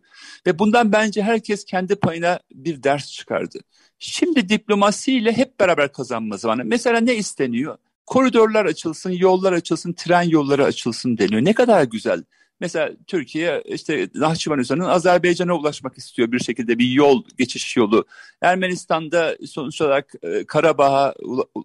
Ve bundan bence herkes kendi payına bir ders çıkardı. Şimdi diplomasiyle hep beraber kazanma zamanı. Mesela ne isteniyor? koridorlar açılsın, yollar açılsın, tren yolları açılsın deniyor. Ne kadar güzel. Mesela Türkiye işte Nahçıvan üzerinden Azerbaycan'a ulaşmak istiyor bir şekilde bir yol, geçiş yolu. Ermenistan'da sonuç olarak e, Karabağ'a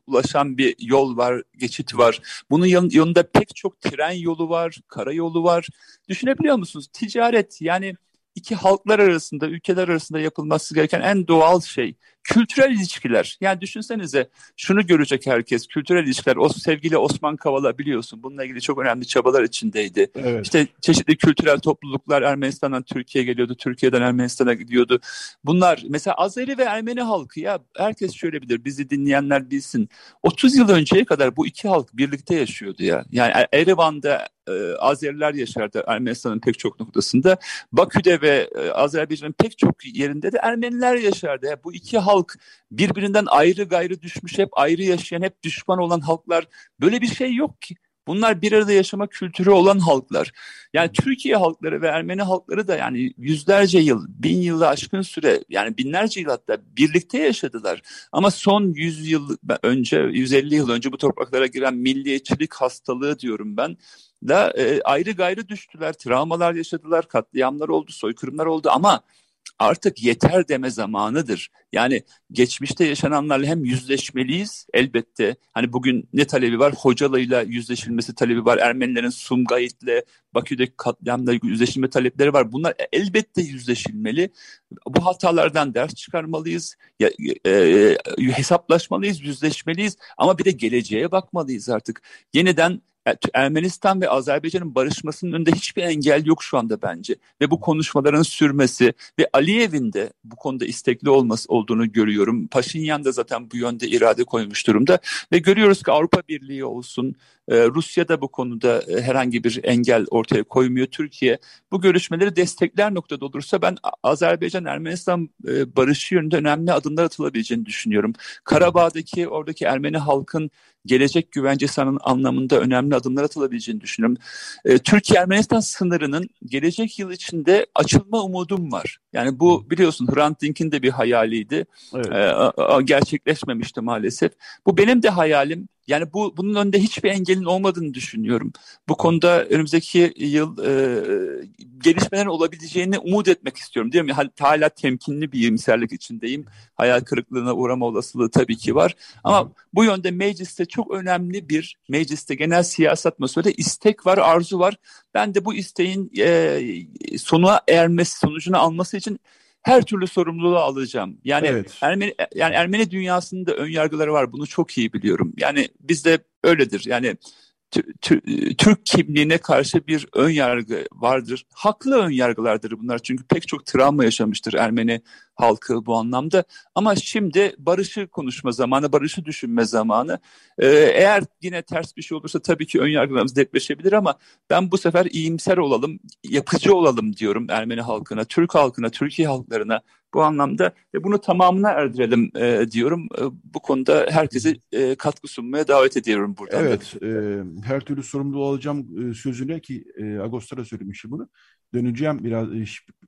ulaşan bir yol var, geçit var. Bunun yanında pek çok tren yolu var, karayolu var. Düşünebiliyor musunuz? Ticaret yani iki halklar arasında, ülkeler arasında yapılması gereken en doğal şey. Kültürel ilişkiler. Yani düşünsenize şunu görecek herkes. Kültürel ilişkiler. O sevgili Osman Kavala biliyorsun bununla ilgili çok önemli çabalar içindeydi. Evet. İşte çeşitli kültürel topluluklar Ermenistan'dan Türkiye'ye geliyordu. Türkiye'den Ermenistan'a gidiyordu. Bunlar mesela Azeri ve Ermeni halkı ya herkes şöyle bilir. Bizi dinleyenler bilsin. 30 yıl önceye kadar bu iki halk birlikte yaşıyordu ya. Yani Erivan'da e, Azeriler yaşardı Ermenistan'ın pek çok noktasında. Bakü'de ve e, Azerbaycan'ın pek çok yerinde de Ermeniler yaşardı. Bu iki halk birbirinden ayrı gayrı düşmüş, hep ayrı yaşayan, hep düşman olan halklar. Böyle bir şey yok ki. Bunlar bir arada yaşama kültürü olan halklar. Yani Türkiye halkları ve Ermeni halkları da yani yüzlerce yıl, bin yılı aşkın süre yani binlerce yıl hatta birlikte yaşadılar. Ama son yüz yıl önce, 150 yıl önce bu topraklara giren milliyetçilik hastalığı diyorum ben da e, ayrı gayrı düştüler, travmalar yaşadılar, katliamlar oldu, soykırımlar oldu ama artık yeter deme zamanıdır. Yani geçmişte yaşananlarla hem yüzleşmeliyiz elbette. Hani bugün ne talebi var? Hocalı'yla yüzleşilmesi talebi var. Ermenilerin Sumgayit'le Bakü'deki katliamla yüzleşilme talepleri var. Bunlar elbette yüzleşilmeli. Bu hatalardan ders çıkarmalıyız. Ya, e, e, hesaplaşmalıyız, yüzleşmeliyiz. Ama bir de geleceğe bakmalıyız artık. Yeniden Ermenistan ve Azerbaycan'ın barışmasının önünde hiçbir engel yok şu anda bence. Ve bu konuşmaların sürmesi ve Aliyev'in de bu konuda istekli olması olduğunu görüyorum. Paşinyan da zaten bu yönde irade koymuş durumda. Ve görüyoruz ki Avrupa Birliği olsun, e, Rusya da bu konuda e, herhangi bir engel ortaya koymuyor. Türkiye bu görüşmeleri destekler noktada olursa ben Azerbaycan-Ermenistan e, barışı yönünde önemli adımlar atılabileceğini düşünüyorum. Karabağ'daki oradaki Ermeni halkın gelecek güvencesi anlamında önemli adımlar atılabileceğini düşünüyorum. E, Türkiye-Ermenistan sınırının gelecek yıl içinde açılma umudum var. Yani bu biliyorsun Hrant Dink'in de bir hayaliydi. Evet. E, gerçekleşmemişti maalesef. Bu benim de hayalim. Yani bu bunun önünde hiçbir engelin olmadığını düşünüyorum. Bu konuda önümüzdeki yıl e, gelişmeler olabileceğini umut etmek istiyorum. Değil mi? Hala temkinli bir iyimserlik içindeyim. Hayal kırıklığına uğrama olasılığı tabii ki var. Ama bu yönde mecliste çok önemli bir mecliste genel siyaset atmosferde istek var, arzu var. Ben de bu isteğin e, sona ermesi, sonucunu alması için her türlü sorumluluğu alacağım. Yani evet. Ermeni yani Ermeni dünyasında ön yargıları var. Bunu çok iyi biliyorum. Yani bizde öyledir. Yani Türk kimliğine karşı bir ön yargı vardır. Haklı ön yargılardır bunlar çünkü pek çok travma yaşamıştır Ermeni halkı bu anlamda. Ama şimdi barışı konuşma zamanı, barışı düşünme zamanı. Ee, eğer yine ters bir şey olursa tabii ki ön yargılarımız depreşebilir ama ben bu sefer iyimser olalım, yapıcı olalım diyorum Ermeni halkına, Türk halkına, Türkiye halklarına bu anlamda ve bunu tamamına erdirelim e, diyorum. E, bu konuda herkese e, katkı sunmaya davet ediyorum buradan. Evet, e, her türlü sorumlu olacağım e, sözüne ki e, Agostar'a söylemişim bunu. Döneceğim biraz e,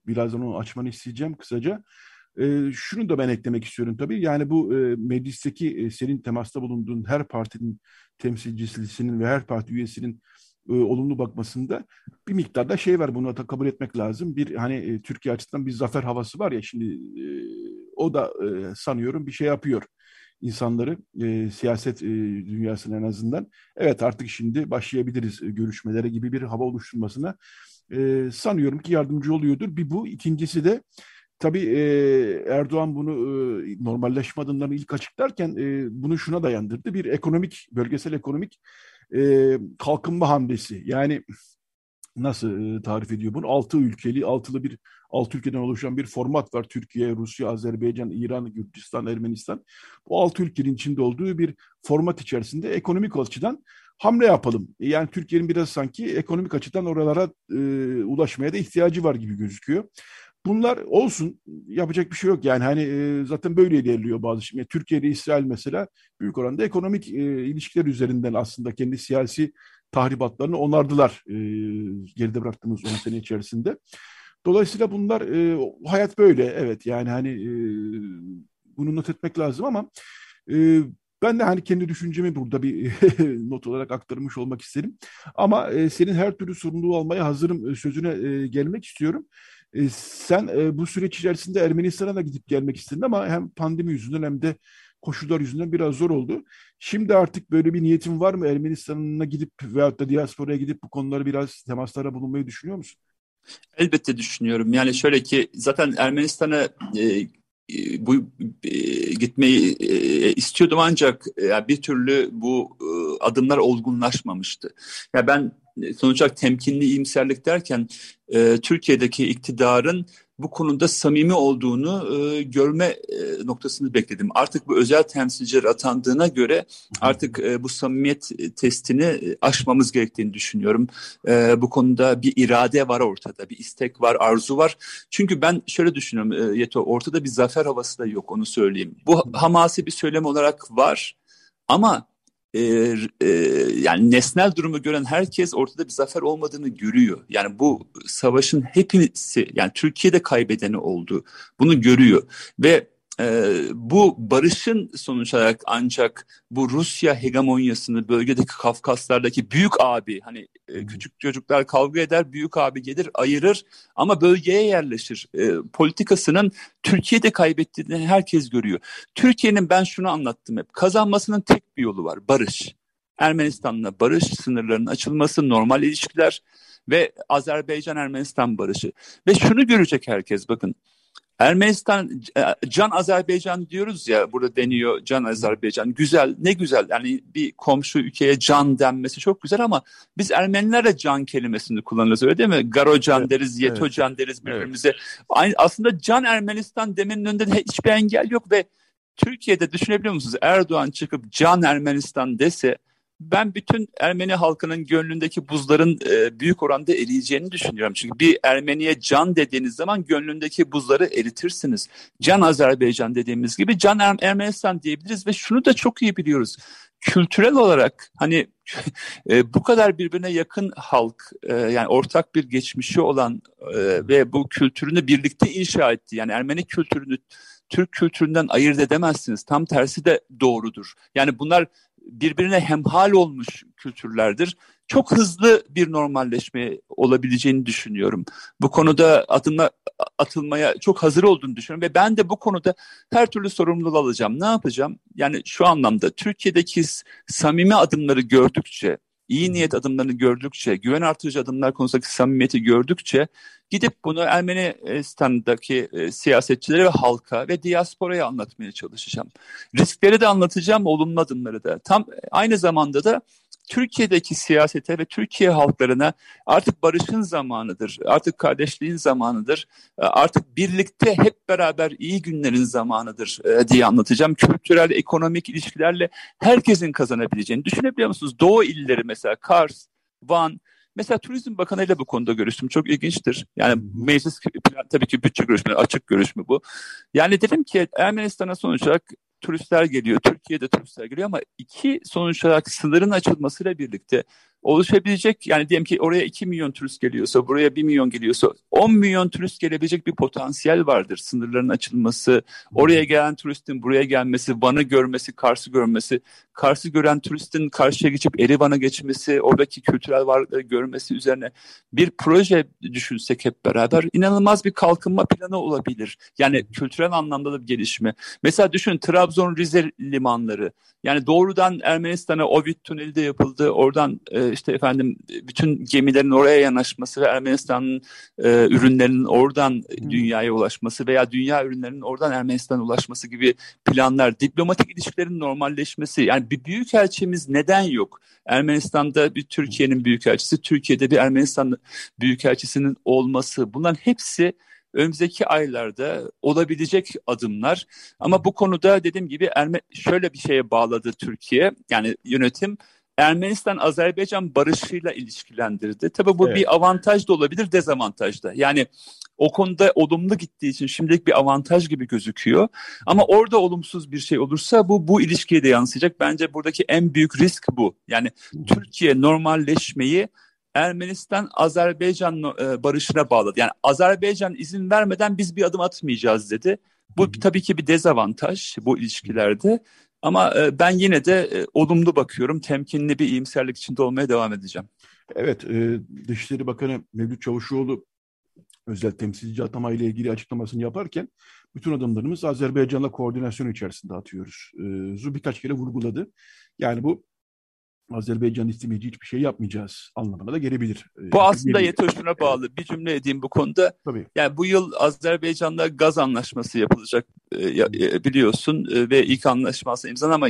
birazdan onu açmanı isteyeceğim kısaca. E, şunu da ben eklemek istiyorum tabii. Yani bu e, meclisteki e, senin temasta bulunduğun her partinin temsilcisinin ve her parti üyesinin e, olumlu bakmasında bir miktarda şey var bunu da kabul etmek lazım. Bir hani e, Türkiye açısından bir zafer havası var ya şimdi e, o da e, sanıyorum bir şey yapıyor insanları e, siyaset e, dünyasına en azından. Evet artık şimdi başlayabiliriz e, görüşmelere gibi bir hava oluşturmasına e, sanıyorum ki yardımcı oluyordur. Bir bu ikincisi de Tabii e, Erdoğan bunu e, normalleşme adımlarını ilk açıklarken e, bunu şuna dayandırdı. Bir ekonomik, bölgesel ekonomik e, kalkınma hamlesi. Yani nasıl e, tarif ediyor bunu? Altı ülkeli, altılı bir, altı ülkeden oluşan bir format var. Türkiye, Rusya, Azerbaycan, İran, Gürcistan, Ermenistan. Bu altı ülkenin içinde olduğu bir format içerisinde ekonomik açıdan hamle yapalım. Yani Türkiye'nin biraz sanki ekonomik açıdan oralara e, ulaşmaya da ihtiyacı var gibi gözüküyor. Bunlar olsun yapacak bir şey yok yani hani e, zaten böyle ilerliyor bazı şey. Yani Türkiye ile İsrail mesela büyük oranda ekonomik e, ilişkiler üzerinden aslında kendi siyasi tahribatlarını onardılar e, geride bıraktığımız 10 sene içerisinde. Dolayısıyla bunlar e, hayat böyle evet yani hani e, bunu not etmek lazım ama e, ben de hani kendi düşüncemi burada bir *laughs* not olarak aktarmış olmak isterim. Ama e, senin her türlü sorumluluğu almaya hazırım sözüne e, gelmek istiyorum. E, sen e, bu süreç içerisinde Ermenistan'a da gidip gelmek istedin ama hem pandemi yüzünden hem de koşullar yüzünden biraz zor oldu. Şimdi artık böyle bir niyetin var mı? Ermenistan'a gidip veyahut da diasporaya gidip bu konuları biraz temaslara bulunmayı düşünüyor musun? Elbette düşünüyorum. Yani şöyle ki zaten Ermenistan'a e, e bu e, gitmeyi e, istiyordum ancak e, bir türlü bu e, adımlar olgunlaşmamıştı. Ya yani ben sonuç olarak temkinli iyimserlik derken e, Türkiye'deki iktidarın bu konuda samimi olduğunu e, görme e, noktasını bekledim. Artık bu özel temsilciler atandığına göre artık e, bu samimiyet testini e, aşmamız gerektiğini düşünüyorum. E, bu konuda bir irade var ortada, bir istek var, arzu var. Çünkü ben şöyle düşünüyorum e, Yeto, ortada bir zafer havası da yok onu söyleyeyim. Bu hamasi bir söylem olarak var ama e, e, yani nesnel durumu gören herkes ortada bir zafer olmadığını görüyor. Yani bu savaşın hepsi yani Türkiye'de kaybedeni oldu. Bunu görüyor ve e, bu barışın sonuç olarak ancak bu Rusya hegemonyasını bölgedeki Kafkaslardaki büyük abi hani e, küçük çocuklar kavga eder büyük abi gelir ayırır ama bölgeye yerleşir. E, politikasının Türkiye'de kaybettiğini herkes görüyor. Türkiye'nin ben şunu anlattım hep kazanmasının tek bir yolu var barış. Ermenistan'la barış sınırlarının açılması, normal ilişkiler ve Azerbaycan-Ermenistan barışı. Ve şunu görecek herkes bakın. Ermenistan, e, Can Azerbaycan diyoruz ya burada deniyor Can Azerbaycan. Güzel, ne güzel. Yani bir komşu ülkeye can denmesi çok güzel ama biz Ermeniler de can kelimesini kullanırız öyle değil mi? Garocan evet, deriz, Yetocan evet, deriz birbirimize. Evet. Aynı, aslında Can Ermenistan demenin önünde de hiçbir engel yok ve Türkiye'de düşünebiliyor musunuz? Erdoğan çıkıp Can Ermenistan dese ben bütün Ermeni halkının gönlündeki buzların e, büyük oranda eriyeceğini düşünüyorum. Çünkü bir Ermeniye can dediğiniz zaman gönlündeki buzları eritirsiniz. Can Azerbaycan dediğimiz gibi can er Ermenistan diyebiliriz ve şunu da çok iyi biliyoruz. Kültürel olarak hani *laughs* e, bu kadar birbirine yakın halk e, yani ortak bir geçmişi olan e, ve bu kültürünü birlikte inşa etti. Yani Ermeni kültürünü Türk kültüründen ayırt edemezsiniz. Tam tersi de doğrudur. Yani bunlar birbirine hemhal olmuş kültürlerdir. Çok hızlı bir normalleşme olabileceğini düşünüyorum. Bu konuda adımla atılmaya çok hazır olduğunu düşünüyorum ve ben de bu konuda her türlü sorumluluğu alacağım. Ne yapacağım? Yani şu anlamda Türkiye'deki samimi adımları gördükçe, iyi niyet adımlarını gördükçe, güven artırıcı adımlar konusundaki samimiyeti gördükçe gidip bunu Ermenistan'daki e, siyasetçilere ve halka ve diasporaya anlatmaya çalışacağım. Riskleri de anlatacağım, olumlu adımları da. Tam aynı zamanda da Türkiye'deki siyasete ve Türkiye halklarına artık barışın zamanıdır, artık kardeşliğin zamanıdır, e, artık birlikte hep beraber iyi günlerin zamanıdır e, diye anlatacağım. Kültürel, ekonomik ilişkilerle herkesin kazanabileceğini düşünebiliyor musunuz? Doğu illeri mesela Kars, Van, Mesela Turizm Bakanı ile bu konuda görüştüm. Çok ilginçtir. Yani meclis tabii ki bütçe görüşme, açık görüşme bu. Yani dedim ki Ermenistan'a sonuç olarak turistler geliyor. Türkiye'de turistler geliyor ama iki sonuç olarak sınırın açılmasıyla birlikte oluşabilecek yani diyelim ki oraya 2 milyon turist geliyorsa buraya 1 milyon geliyorsa 10 milyon turist gelebilecek bir potansiyel vardır. Sınırların açılması, oraya gelen turistin buraya gelmesi, Van'ı görmesi, Kars'ı görmesi, Kars'ı gören turistin karşıya geçip Erivan'a geçmesi, oradaki kültürel varlıkları görmesi üzerine bir proje düşünsek hep beraber inanılmaz bir kalkınma planı olabilir. Yani kültürel anlamda da bir gelişme. Mesela düşün Trabzon Rize limanları. Yani doğrudan Ermenistan'a Ovid tüneli de yapıldı. Oradan e, işte efendim bütün gemilerin oraya yanaşması ve Ermenistan'ın e, ürünlerinin oradan dünyaya ulaşması veya dünya ürünlerinin oradan Ermenistan'a ulaşması gibi planlar, diplomatik ilişkilerin normalleşmesi. Yani bir büyükelçimiz neden yok? Ermenistan'da bir Türkiye'nin büyükelçisi, Türkiye'de bir Ermenistan büyükelçisinin olması. Bunların hepsi önümüzdeki aylarda olabilecek adımlar. Ama bu konuda dediğim gibi Erme şöyle bir şeye bağladı Türkiye. Yani yönetim Ermenistan-Azerbaycan barışıyla ilişkilendirdi. Tabii bu evet. bir avantaj da olabilir, dezavantaj da. Yani o konuda olumlu gittiği için şimdilik bir avantaj gibi gözüküyor. Ama orada olumsuz bir şey olursa bu bu ilişkiye de yansıyacak. Bence buradaki en büyük risk bu. Yani Türkiye normalleşmeyi Ermenistan-Azerbaycan e, barışına bağladı. Yani Azerbaycan izin vermeden biz bir adım atmayacağız dedi. Bu tabii ki bir dezavantaj bu ilişkilerde. Ama e, ben yine de e, olumlu bakıyorum. Temkinli bir iyimserlik içinde olmaya devam edeceğim. Evet, Dışişleri Bakanı Mevlüt Çavuşoğlu özel temsilci atama ile ilgili açıklamasını yaparken bütün adımlarımız Azerbaycan'la koordinasyon içerisinde atıyoruz. Zu birkaç kere vurguladı. Yani bu Azerbaycan istemeyeceği hiçbir şey yapmayacağız anlamına da gelebilir. Bu ee, aslında YTO şuna bağlı. Bir cümle edeyim bu konuda. Tabii. Yani bu yıl Azerbaycan'da gaz anlaşması yapılacak e, e, biliyorsun e, ve ilk anlaşması imzalandı ama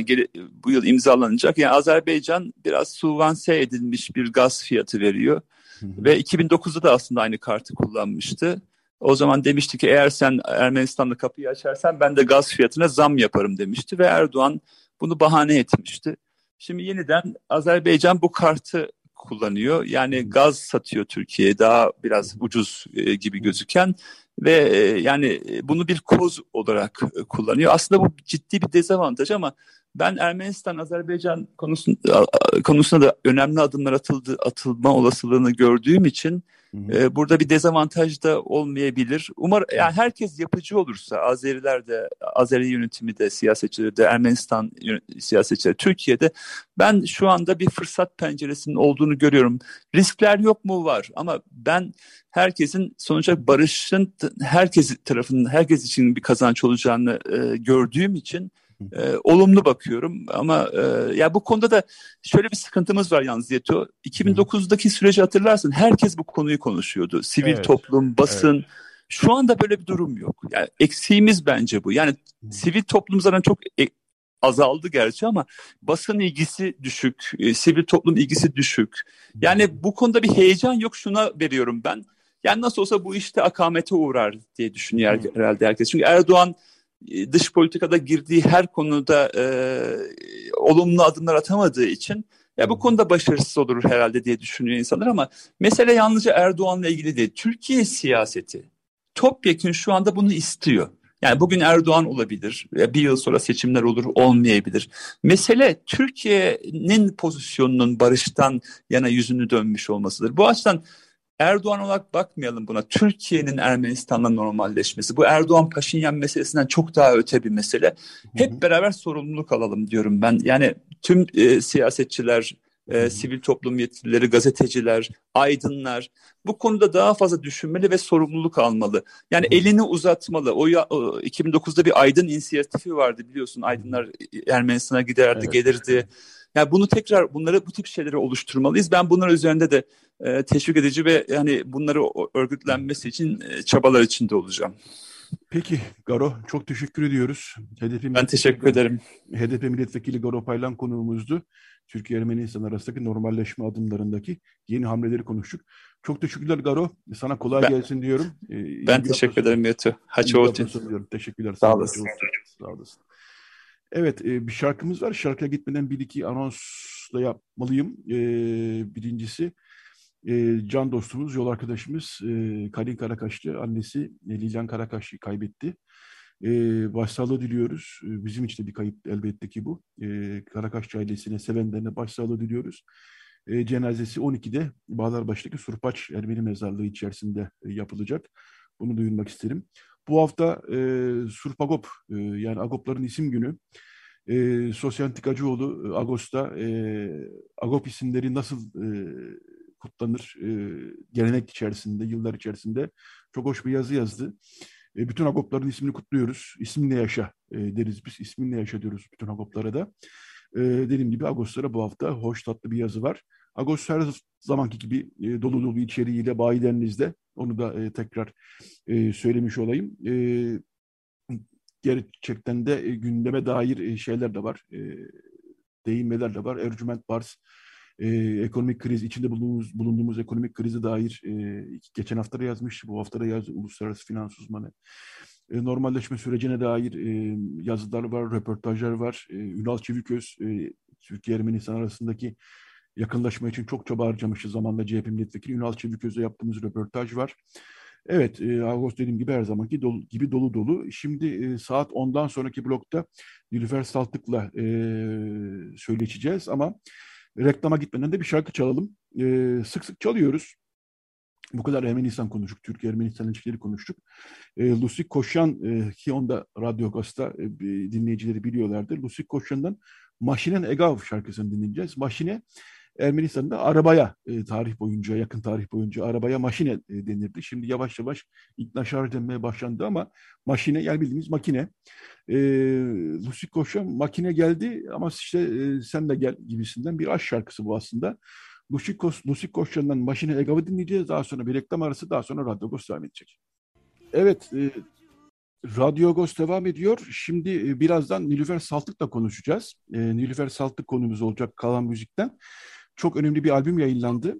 bu yıl imzalanacak. Yani Azerbaycan biraz suvanse edilmiş bir gaz fiyatı veriyor. Hı hı. Ve 2009'da da aslında aynı kartı kullanmıştı. O zaman demişti ki eğer sen Ermenistan'da kapıyı açarsan ben de gaz fiyatına zam yaparım demişti ve Erdoğan bunu bahane etmişti. Şimdi yeniden Azerbaycan bu kartı kullanıyor. Yani gaz satıyor Türkiye'ye daha biraz ucuz e, gibi gözüken ve e, yani e, bunu bir koz olarak e, kullanıyor. Aslında bu ciddi bir dezavantaj ama ben Ermenistan Azerbaycan konusunda, konusunda da önemli adımlar atıldı atılma olasılığını gördüğüm için e, burada bir dezavantaj da olmayabilir. Umar yani herkes yapıcı olursa Azeriler de Azeri yönetimi de siyasetçileri de Ermenistan siyasetçileri Türkiye'de ben şu anda bir fırsat penceresinin olduğunu görüyorum. Riskler yok mu var ama ben herkesin sonuçta barışın herkes tarafından herkes için bir kazanç olacağını e, gördüğüm için e, olumlu bakıyorum ama e, ya bu konuda da şöyle bir sıkıntımız var yalnız Yeto. 2009'daki süreci hatırlarsın herkes bu konuyu konuşuyordu. Sivil evet. toplum, basın. Evet. Şu anda böyle bir durum yok. Yani eksiğimiz bence bu. Yani hmm. sivil toplum zaten çok e, azaldı gerçi ama basın ilgisi düşük, e, sivil toplum ilgisi düşük. Yani bu konuda bir heyecan yok şuna veriyorum ben. Yani nasıl olsa bu işte akamete uğrar diye düşünüyor hmm. herhalde herkes. Çünkü Erdoğan dış politikada girdiği her konuda e, olumlu adımlar atamadığı için ya bu konuda başarısız olur herhalde diye düşünüyor insanlar ama mesele yalnızca Erdoğan'la ilgili değil. Türkiye siyaseti topyekun şu anda bunu istiyor. Yani bugün Erdoğan olabilir, bir yıl sonra seçimler olur, olmayabilir. Mesele Türkiye'nin pozisyonunun barıştan yana yüzünü dönmüş olmasıdır. Bu açıdan Erdoğan olarak bakmayalım buna. Türkiye'nin Ermenistan'la normalleşmesi. Bu Erdoğan Paşinyan meselesinden çok daha öte bir mesele. Hep beraber sorumluluk alalım diyorum ben. Yani tüm e, siyasetçiler, e, sivil toplum yetkilileri, gazeteciler, aydınlar bu konuda daha fazla düşünmeli ve sorumluluk almalı. Yani elini uzatmalı. O, ya, o 2009'da bir aydın inisiyatifi vardı biliyorsun. Aydınlar Ermenistan'a giderdi, evet. gelirdi. Yani bunu tekrar bunları bu tip şeyleri oluşturmalıyız. Ben bunların üzerinde de e, teşvik edici ve yani bunları örgütlenmesi için e, çabalar içinde olacağım. Peki Garo çok teşekkür ediyoruz. HDP ben teşekkür ederim. HDP milletvekili Garo Paylan konuğumuzdu. Türkiye Ermenistan arasındaki normalleşme adımlarındaki yeni hamleleri konuştuk. Çok teşekkürler Garo. Sana kolay ben, gelsin diyorum. Ee, ben teşekkür ederim Yetu. Haçoğlu. Teşekkürler. Sağ olasın. Sağ olasın. Evet e, bir şarkımız var. Şarkıya gitmeden bir iki anons da yapmalıyım. E, birincisi e, can dostumuz, yol arkadaşımız e, Kalin Karakaşlı annesi Lilian Karakaş'ı kaybetti. E, başsağlığı diliyoruz. E, bizim için de bir kayıp elbette ki bu. E, Karakaşçı ailesine, sevenlerine başsağlığı diliyoruz. E, cenazesi 12'de Bağlarbaşı'daki Surpaç Ermeni mezarlığı içerisinde e, yapılacak. Bunu duyurmak isterim. Bu hafta e, Surpagop e, yani Agopların isim günü. E, Sosyantik Acıoğlu e, Ağustos'ta e, Agop isimleri nasıl e, kutlanır e, gelenek içerisinde, yıllar içerisinde çok hoş bir yazı yazdı. E, bütün Agopların ismini kutluyoruz. İsminle yaşa e, deriz biz. İsminle yaşa diyoruz bütün Agoplara da. E, dediğim gibi Agoslara bu hafta hoş tatlı bir yazı var. Agos her zamanki gibi e, dolu dolu içeriğiyle bayilerinizde. Onu da e, tekrar e, söylemiş olayım. E, gerçekten de e, gündeme dair e, şeyler de var. E, değinmeler de var. Ercüment Bars e, ekonomik kriz, içinde bulunduğumuz, bulunduğumuz ekonomik krize dair e, geçen hafta da yazmış, bu hafta da yazdı uluslararası finans uzmanı. E, normalleşme sürecine dair e, yazılar var, röportajlar var. E, Ünal Çeviköz, e, Türkiye Ermenistan arasındaki yakınlaşma için çok çaba harcamışız zamanla CHP milletvekili. Ünal Çeviköz'le yaptığımız röportaj var. Evet, e, Ağustos dediğim gibi her zamanki dolu, gibi dolu dolu. Şimdi e, saat 10'dan sonraki blokta Nilüfer Saltık'la e, söyleşeceğiz ama reklama gitmeden de bir şarkı çalalım. E, sık sık çalıyoruz. Bu kadar Ermenistan konuştuk, Türkiye-Ermenistan ilişkileri konuştuk. E, Lucy Koşan e, ki onda Radyo Gaz'da e, dinleyicileri biliyorlardır. Lucy Koşan'dan Maşinen Egav şarkısını dinleyeceğiz. Maşine Ermenistan'da arabaya e, tarih boyunca, yakın tarih boyunca arabaya maşine e, denirdi. Şimdi yavaş yavaş ikna denmeye başlandı ama maşine yani bildiğimiz makine. E, Lucy Koş'a makine geldi ama işte e, sen de gel gibisinden bir aşk şarkısı bu aslında. Lucy, Koş, Lucy Koş'tan Maşine Egav'ı dinleyeceğiz. Daha sonra bir reklam arası, daha sonra Radyo Gos devam edecek. Evet, e, Radyo Gos devam ediyor. Şimdi e, birazdan Nilüfer Saltık'la konuşacağız. E, Nilüfer Saltık konumuz olacak kalan müzikten çok önemli bir albüm yayınlandı.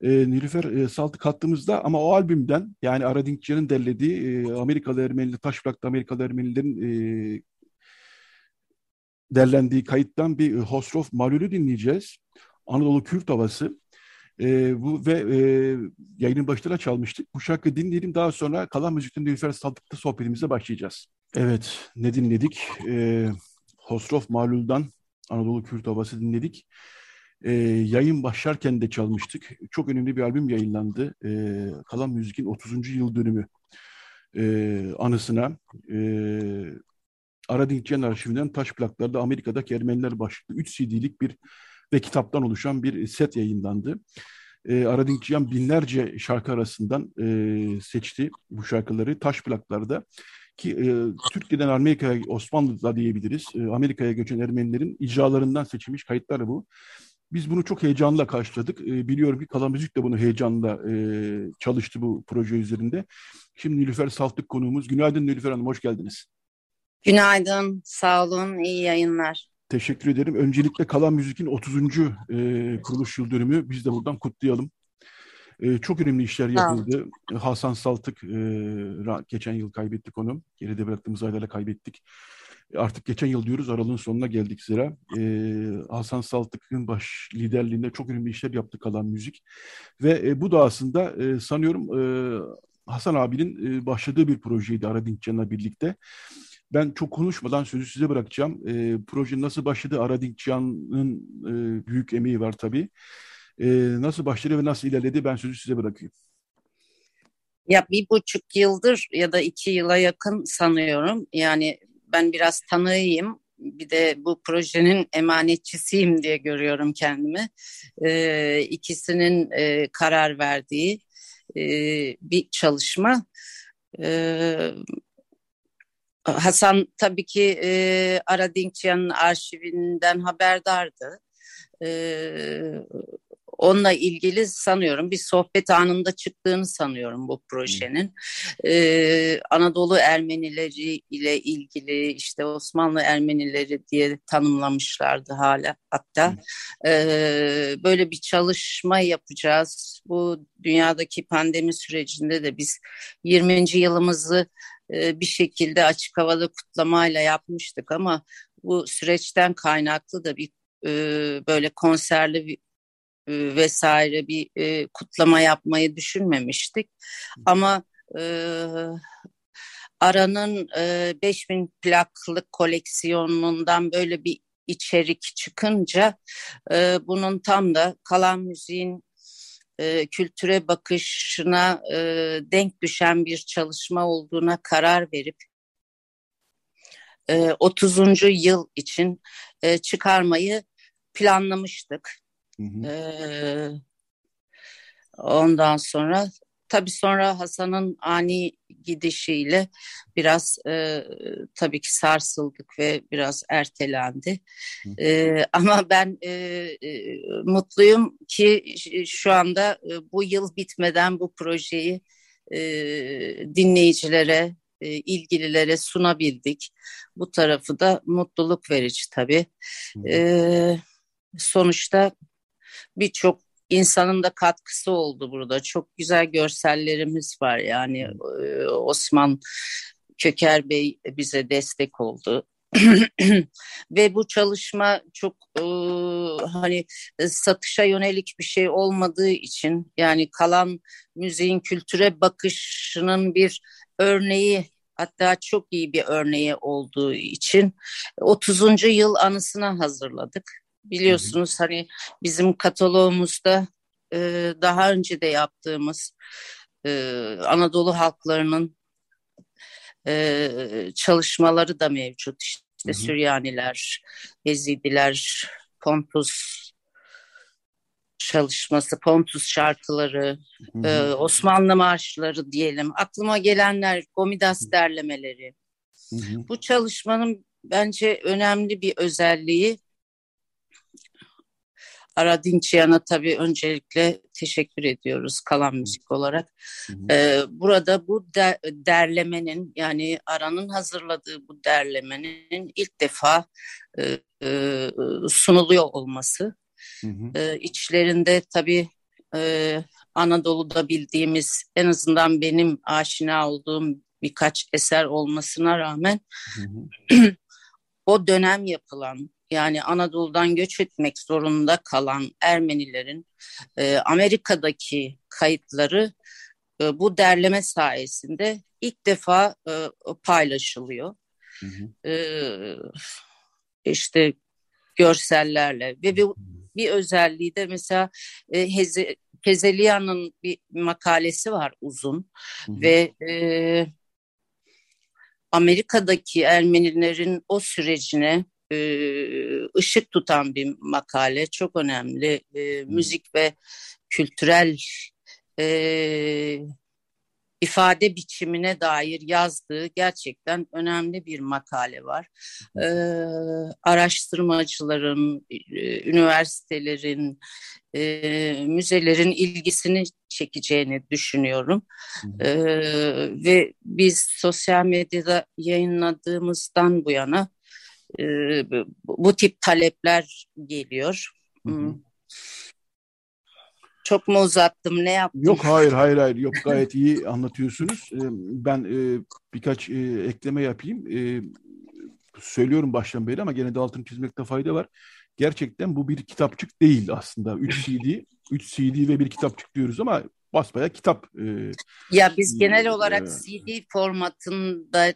E, Nilüfer e, Salt'ı kattığımızda ama o albümden yani Aradinkçi'nin derlediği e, Amerikalı Ermeniler, Taşbırak'ta Amerikalı Ermenilerin e, derlendiği kayıttan bir e, Hosrov Malül'ü dinleyeceğiz. Anadolu Kürt havası. E, bu ve e, yayının başında çalmıştık. Bu şarkıyı dinleyelim daha sonra kalan müzikten Nilüfer Saltık'ta sohbetimize başlayacağız. Evet ne dinledik? E, Hosrov Malül'dan Anadolu Kürt havası dinledik. E, yayın başlarken de çalmıştık. Çok önemli bir albüm yayınlandı. E, Kalan Müzik'in 30. yıl dönümü e, anısına. E, Aradinkçen arşivinden taş plaklarda Amerika'daki Ermeniler başlıklı 3 CD'lik bir ve kitaptan oluşan bir set yayınlandı. E, Aradinkçiyan binlerce şarkı arasından e, seçti bu şarkıları taş plaklarda ki e, Türkiye'den Amerika'ya Osmanlı'da diyebiliriz. E, Amerika'ya göçen Ermenilerin icralarından seçilmiş kayıtlar bu. Biz bunu çok heyecanla karşıladık. E, biliyorum ki Kalan Müzik de bunu heyecanla e, çalıştı bu proje üzerinde. Şimdi Nilüfer Saltık konuğumuz. Günaydın Nilüfer Hanım, hoş geldiniz. Günaydın, sağ olun, iyi yayınlar. Teşekkür ederim. Öncelikle Kalan Müzik'in 30. E, kuruluş yıl dönümü biz de buradan kutlayalım. E, çok önemli işler yapıldı. Hasan Saltık e, geçen yıl kaybettik onu. Geride bıraktığımız aylarla kaybettik artık geçen yıl diyoruz aralığın sonuna geldik zira. Ee, Hasan Saltık'ın baş liderliğinde çok önemli işler yaptı kalan müzik. Ve e, bu da aslında e, sanıyorum e, Hasan abinin e, başladığı bir projeydi Aradinkcan'la birlikte. Ben çok konuşmadan sözü size bırakacağım. E, proje nasıl başladı? Aradinkcan'ın e, büyük emeği var tabii. E, nasıl başladı ve nasıl ilerledi? Ben sözü size bırakayım. Ya bir buçuk yıldır ya da iki yıla yakın sanıyorum. Yani ben biraz tanıyayım. bir de bu projenin emanetçisiyim diye görüyorum kendimi. E, ikisinin e, karar verdiği e, bir çalışma. E, Hasan tabii ki e, Aradinkçiyan'ın arşivinden haberdardı. E, onunla ilgili sanıyorum bir sohbet anında çıktığını sanıyorum bu projenin. Ee, Anadolu Ermenileri ile ilgili işte Osmanlı Ermenileri diye tanımlamışlardı hala hatta. Ee, böyle bir çalışma yapacağız. Bu dünyadaki pandemi sürecinde de biz 20. yılımızı e, bir şekilde açık havada kutlamayla yapmıştık ama bu süreçten kaynaklı da bir e, böyle konserli e, vesaire bir e, kutlama yapmayı düşünmemiştik. Ama e, Ara'nın e, 5000 plaklık koleksiyonundan böyle bir içerik çıkınca e, bunun tam da kalan müziğin e, kültüre bakışına e, denk düşen bir çalışma olduğuna karar verip e, 30. yıl için e, çıkarmayı planlamıştık. Ee, ondan sonra tabii sonra Hasan'ın ani gidişiyle biraz e, tabii ki sarsıldık ve biraz ertelendi. E, ama ben e, e, mutluyum ki şu anda e, bu yıl bitmeden bu projeyi e, dinleyicilere, e, ilgililere sunabildik. Bu tarafı da mutluluk verici tabii. E, sonuçta birçok insanın da katkısı oldu burada. Çok güzel görsellerimiz var yani e, Osman Köker Bey bize destek oldu. *clears throat* ve bu çalışma çok e, hani satışa yönelik bir şey olmadığı için yani kalan müziğin kültüre bakışının bir örneği hatta çok iyi bir örneği olduğu için 30. yıl anısına hazırladık. Biliyorsunuz hı hı. hani bizim kataloğumuzda e, daha önce de yaptığımız e, Anadolu halklarının e, çalışmaları da mevcut. İşte hı hı. Süryaniler, Ezidiler, Pontus çalışması, Pontus şarkıları, hı hı. E, Osmanlı marşları diyelim. Aklıma gelenler, Gomidas derlemeleri. Hı hı. Bu çalışmanın bence önemli bir özelliği Aradinçiyan'a tabii öncelikle teşekkür ediyoruz kalan müzik olarak. Hı hı. Ee, burada bu der, derlemenin yani Ara'nın hazırladığı bu derlemenin ilk defa e, e, sunuluyor olması. Hı hı. E, içlerinde tabii e, Anadolu'da bildiğimiz en azından benim aşina olduğum birkaç eser olmasına rağmen hı hı. *clears throat* o dönem yapılan yani Anadolu'dan göç etmek zorunda kalan Ermenilerin e, Amerika'daki kayıtları e, bu derleme sayesinde ilk defa e, paylaşılıyor. Hı hı. E, işte görsellerle ve bir, bir özelliği de mesela e, Heze, Kezelia'nın bir makalesi var uzun hı hı. ve e, Amerika'daki Ermenilerin o sürecine ışık tutan bir makale. Çok önemli. Müzik ve kültürel ifade biçimine dair yazdığı gerçekten önemli bir makale var. Ee, araştırmacıların, üniversitelerin, e, müzelerin ilgisini çekeceğini düşünüyorum. Ee, ve biz sosyal medyada yayınladığımızdan bu yana e, bu tip talepler geliyor. Hı hı. Çok mu uzattım ne yaptım? Yok hayır hayır hayır yok *laughs* gayet iyi anlatıyorsunuz. Ben e, birkaç e, ekleme yapayım. E, söylüyorum baştan beri ama gene de altını çizmekte fayda var. Gerçekten bu bir kitapçık değil aslında. 3 CD, 3 CD ve bir kitapçık diyoruz ama basbaya kitap. ya biz genel olarak CD formatında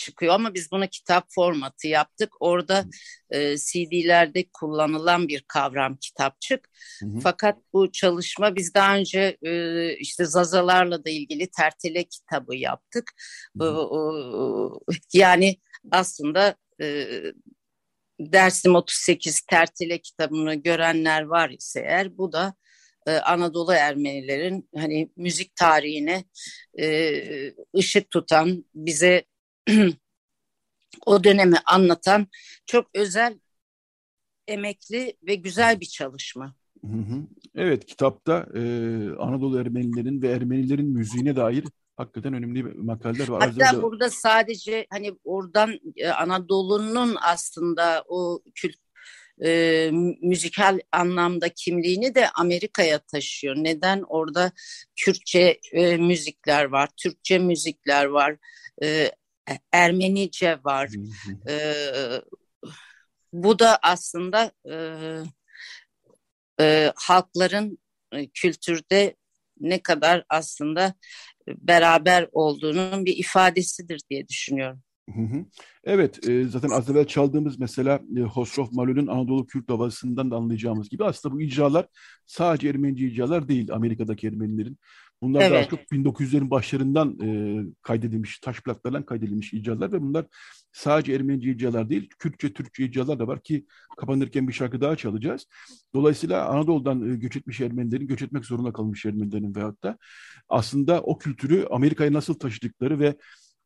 çıkıyor ama biz bunu kitap formatı yaptık. Orada e, CD'lerde kullanılan bir kavram kitapçık. Hı hı. Fakat bu çalışma biz daha önce e, işte Zazalarla da ilgili tertele kitabı yaptık. Hı hı. E, yani aslında e, Dersim 38 Tertile kitabını görenler var ise eğer bu da e, Anadolu Ermenilerin hani müzik tarihine e, ışık tutan bize o dönemi anlatan çok özel emekli ve güzel bir çalışma. Hı hı. Evet kitapta e, Anadolu Ermenilerin ve Ermenilerin müziğine dair hakikaten önemli makaleler var. Hatta Arzada... burada sadece hani oradan e, Anadolu'nun aslında o kült e, müzikal anlamda kimliğini de Amerika'ya taşıyor. Neden? Orada Kürtçe e, müzikler var, Türkçe müzikler var, e, Ermenice var. e, bu da aslında e, e, halkların e, kültürde ne kadar aslında beraber olduğunun bir ifadesidir diye düşünüyorum. Evet, e, zaten az evvel çaldığımız mesela e, Hosrov Malul'ün Anadolu Kürt Davası'ndan da anlayacağımız gibi aslında bu icralar sadece Ermenice icralar değil Amerika'daki Ermenilerin. Bunlar evet. daha çok 1900'lerin başlarından e, kaydedilmiş, taş plaklarla kaydedilmiş icralar ve bunlar sadece Ermenice icralar değil, Kürtçe, Türkçe icralar da var ki kapanırken bir şarkı daha çalacağız. Dolayısıyla Anadolu'dan e, göç etmiş Ermenilerin, göç etmek zorunda kalmış Ermenilerin veyahut da aslında o kültürü Amerika'ya nasıl taşıdıkları ve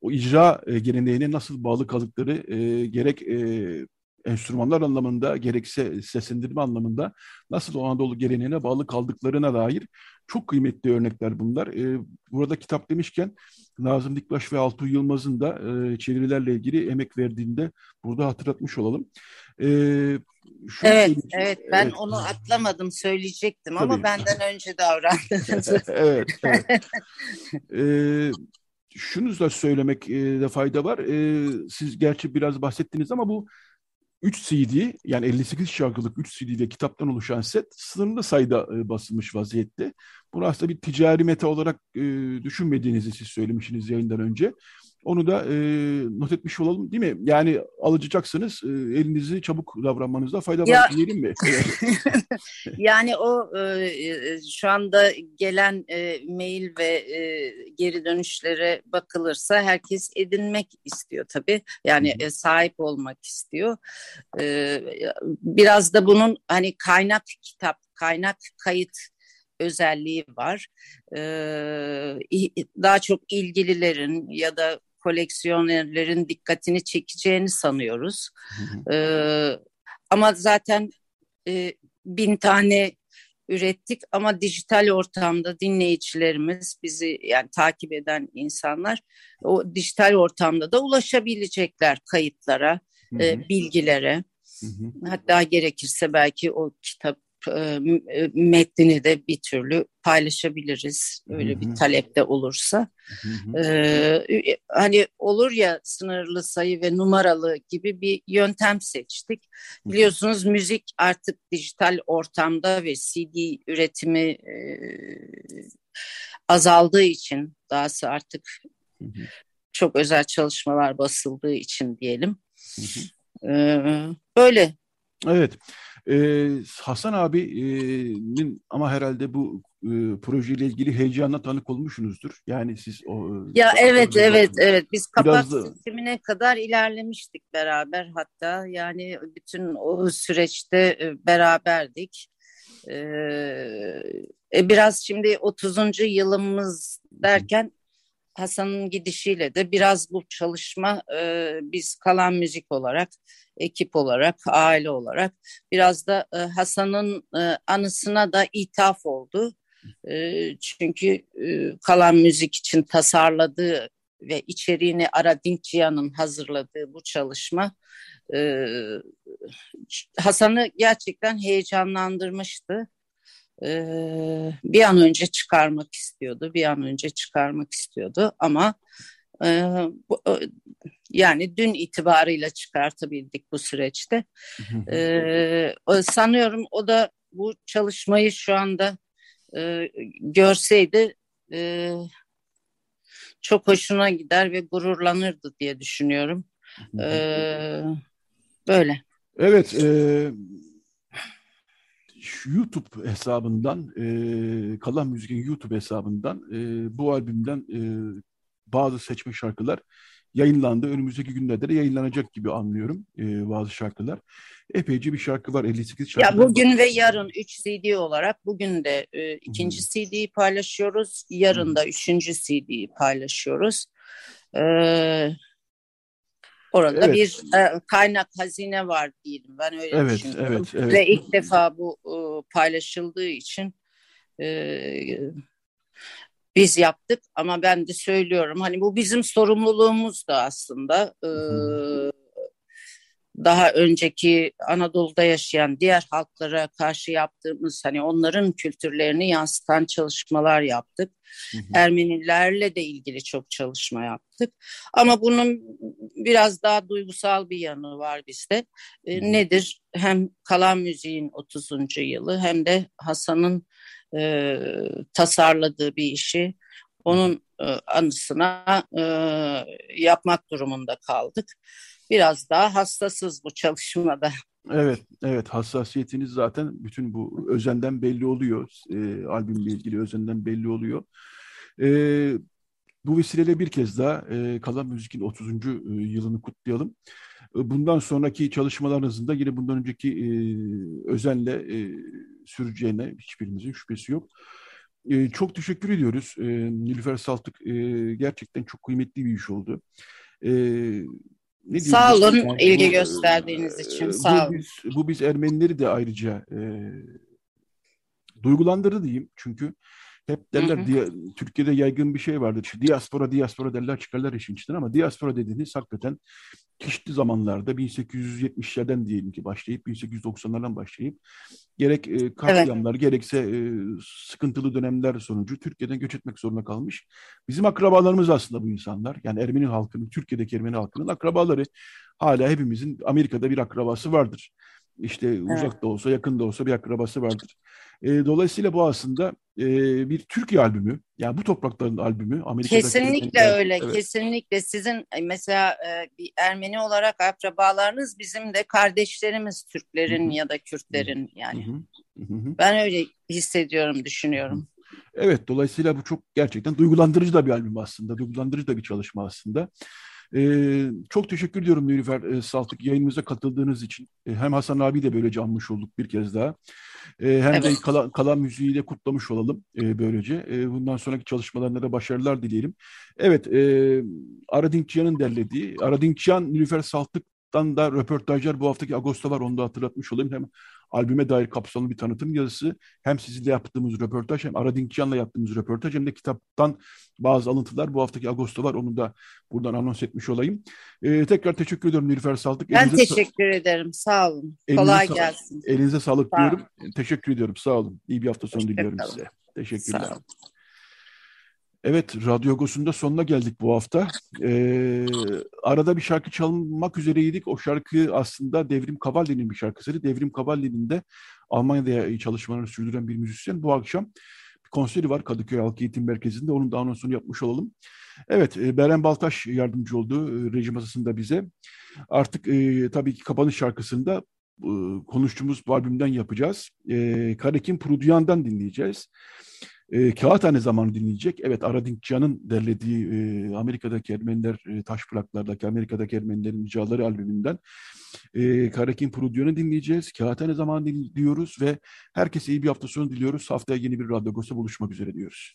o icra e, geleneğine nasıl bağlı kaldıkları e, gerek e, enstrümanlar anlamında gerekse seslendirme anlamında nasıl o Anadolu geleneğine bağlı kaldıklarına dair çok kıymetli örnekler bunlar. E, burada kitap demişken Nazım Dikbaş ve Altuğ Yılmaz'ın da e, çevirilerle ilgili emek verdiğinde burada hatırlatmış olalım. E, evet, evet ben evet. onu atlamadım söyleyecektim Tabii. ama benden önce davrandınız. *laughs* evet. evet. e, şunu da söylemekte fayda var. E, siz gerçi biraz bahsettiniz ama bu 3 CD yani 58 şarkılık 3 CD ve kitaptan oluşan set sınırlı sayıda e, basılmış vaziyette. Bunu aslında bir ticari meta olarak e, düşünmediğinizi siz söylemişsiniz yayından önce. Onu da e, not etmiş olalım değil mi? Yani alıcıcaksınız e, elinizi çabuk davranmanızda fayda var diyelim mi? *laughs* yani o e, şu anda gelen e, mail ve e, geri dönüşlere bakılırsa herkes edinmek istiyor tabii. Yani e, sahip olmak istiyor. E, biraz da bunun hani kaynak kitap, kaynak kayıt özelliği var. Ee, daha çok ilgililerin ya da koleksiyonerlerin dikkatini çekeceğini sanıyoruz. Ee, ama zaten e, bin tane ürettik ama dijital ortamda dinleyicilerimiz bizi yani takip eden insanlar o dijital ortamda da ulaşabilecekler kayıtlara, e, bilgilere. Hı hı. Hatta gerekirse belki o kitap e, e, metnini de bir türlü paylaşabiliriz. Öyle hı hı. bir talep de olursa. Hı hı. Ee, hani olur ya sınırlı sayı ve numaralı gibi bir yöntem seçtik. Biliyorsunuz müzik artık dijital ortamda ve CD üretimi e, azaldığı için dahası artık hı hı. çok özel çalışmalar basıldığı için diyelim. Hı hı. Ee, böyle. Evet. Ee, Hasan abinin ama herhalde bu e, projeyle ilgili heyecanla tanık olmuşsunuzdur. Yani siz o... Ya evet evet evet biz kapak da... sistemine kadar ilerlemiştik beraber hatta yani bütün o süreçte e, beraberdik. Ee, e, biraz şimdi 30. yılımız derken Hasan'ın gidişiyle de biraz bu çalışma e, biz kalan müzik olarak, ekip olarak, aile olarak biraz da e, Hasan'ın e, anısına da ithaf oldu. E, çünkü e, kalan müzik için tasarladığı ve içeriğini Ara Dinkçiyan'ın hazırladığı bu çalışma e, Hasan'ı gerçekten heyecanlandırmıştı bir an önce çıkarmak istiyordu, bir an önce çıkarmak istiyordu ama bu, yani dün itibarıyla çıkartabildik bu süreçte. e, sanıyorum o da bu çalışmayı şu anda e, görseydi e, çok hoşuna gider ve gururlanırdı diye düşünüyorum. E, böyle. Evet, e, YouTube hesabından, e, Kalan Müzik'in YouTube hesabından e, bu albümden e, bazı seçme şarkılar yayınlandı. Önümüzdeki günlerde de yayınlanacak gibi anlıyorum e, bazı şarkılar. Epeyce bir şarkı var. 58 şarkı. Ya bugün var. ve yarın 3 CD olarak bugün de e, ikinci hmm. CD'yi paylaşıyoruz. Yarın hmm. da üçüncü CD'yi paylaşıyoruz. Ee, orada evet. bir e, kaynak hazine var diyelim. Ben öyle evet, düşünüyorum. Evet, evet. Ve ilk defa bu e, paylaşıldığı için e, biz yaptık ama ben de söylüyorum hani bu bizim sorumluluğumuz da aslında. E, daha önceki Anadolu'da yaşayan diğer halklara karşı yaptığımız hani onların kültürlerini yansıtan çalışmalar yaptık. Hı hı. Ermenilerle de ilgili çok çalışma yaptık. Ama bunun biraz daha duygusal bir yanı var bizde. E, nedir? Hem kalan müziğin 30. yılı hem de Hasan'ın e, tasarladığı bir işi onun e, anısına e, yapmak durumunda kaldık biraz daha hassasız bu çalışmada. Evet, evet hassasiyetiniz zaten bütün bu özenden belli oluyor. E, albümle ilgili özenden belli oluyor. E, bu vesileyle bir kez daha e, Kalan Müzik'in 30. E, yılını kutlayalım. E, bundan sonraki çalışmalarınızın da yine bundan önceki e, özenle e, süreceğine hiçbirimizin şüphesi yok. E, çok teşekkür ediyoruz. E, Nilüfer Saltık e, gerçekten çok kıymetli bir iş oldu. E, ne Sağ olun yani, ilgi bu, gösterdiğiniz için. Sağ olun. Bu biz, bu biz Ermenileri de ayrıca e, duygulandırdı diyeyim. Çünkü hep derler hı hı. Diye, Türkiye'de yaygın bir şey vardır. İşte diaspora diaspora derler çıkarlar işin içinden ama diaspora dediğiniz hakikaten çeşitli zamanlarda 1870'lerden diyelim ki başlayıp 1890'lardan başlayıp gerek e, katliamlar evet. gerekse e, sıkıntılı dönemler sonucu Türkiye'den göç etmek zorunda kalmış. Bizim akrabalarımız aslında bu insanlar. Yani Ermeni halkının, Türkiye'deki Ermeni halkının akrabaları hala hepimizin Amerika'da bir akrabası vardır. İşte evet. uzak da olsa yakın da olsa bir akrabası vardır. E, dolayısıyla bu aslında e, bir Türkiye albümü. Yani bu toprakların albümü. Amerika'da kesinlikle öyle. Evet. Kesinlikle sizin e, mesela e, bir Ermeni olarak akrabalarınız bizim de kardeşlerimiz Türklerin Hı-hı. ya da Kürtlerin yani. Hı-hı. Ben öyle hissediyorum, düşünüyorum. Hı-hı. Evet, dolayısıyla bu çok gerçekten duygulandırıcı da bir albüm aslında. Duygulandırıcı da bir çalışma aslında. Ee, çok teşekkür ediyorum Nilüfer e, Saltık yayınımıza katıldığınız için. E, hem Hasan abi de böylece anmış olduk bir kez daha. E, hem evet. de kalan, kalan müziğiyle kutlamış olalım e, böylece. E, bundan sonraki çalışmalarına da başarılar dileyelim. Evet, e, Aradinkçiyan'ın derlediği, Aradinkçiyan Nilüfer Saltık'tan da röportajlar bu haftaki Ağustos'ta var onu da hatırlatmış olayım. Hem albüme dair kapsamlı bir tanıtım yazısı. Hem sizinle yaptığımız röportaj hem Aradinkçiyan'la yaptığımız röportaj hem de kitaptan bazı alıntılar bu haftaki Ağustos var. Onu da buradan anons etmiş olayım. Ee, tekrar teşekkür ediyorum Nilüfer Saltık. Ben elinize teşekkür sa- ederim. Sağ olun. Kolay sa- gelsin. Elinize sağlık sağ diyorum. Teşekkür ediyorum. Sağ olun. İyi bir hafta sonu diliyorum size. Teşekkürler. Sağ olun. Evet, Radyo Agos'un sonuna geldik bu hafta. Ee, arada bir şarkı çalmak üzereydik. O şarkı aslında Devrim Kavalli'nin bir şarkısıydı. Devrim Kavalli'nin de Almanya'da çalışmalarını sürdüren bir müzisyen. Bu akşam bir konseri var Kadıköy Halk Eğitim Merkezi'nde. Onun da anonsunu yapmış olalım. Evet, e, Beren Baltaş yardımcı oldu e, reji masasında bize. Artık e, tabii ki kapanış şarkısında e, konuştuğumuz bu albümden yapacağız. E, Karekin Pruduyan'dan dinleyeceğiz. E, Kağıthane zamanı dinleyecek. Evet Aradinkcan'ın derlediği e, Amerika'daki Ermeniler e, taş plaklardaki Amerika'daki Ermenilerin icraları albümünden e, Karakin Prodiyon'u dinleyeceğiz. Kağıthane zamanı diyoruz ve herkese iyi bir hafta sonu diliyoruz. Haftaya yeni bir Radyo buluşmak üzere diyoruz.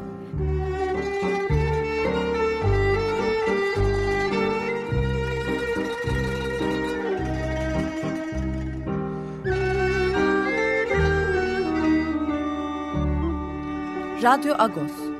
Radyo Agos.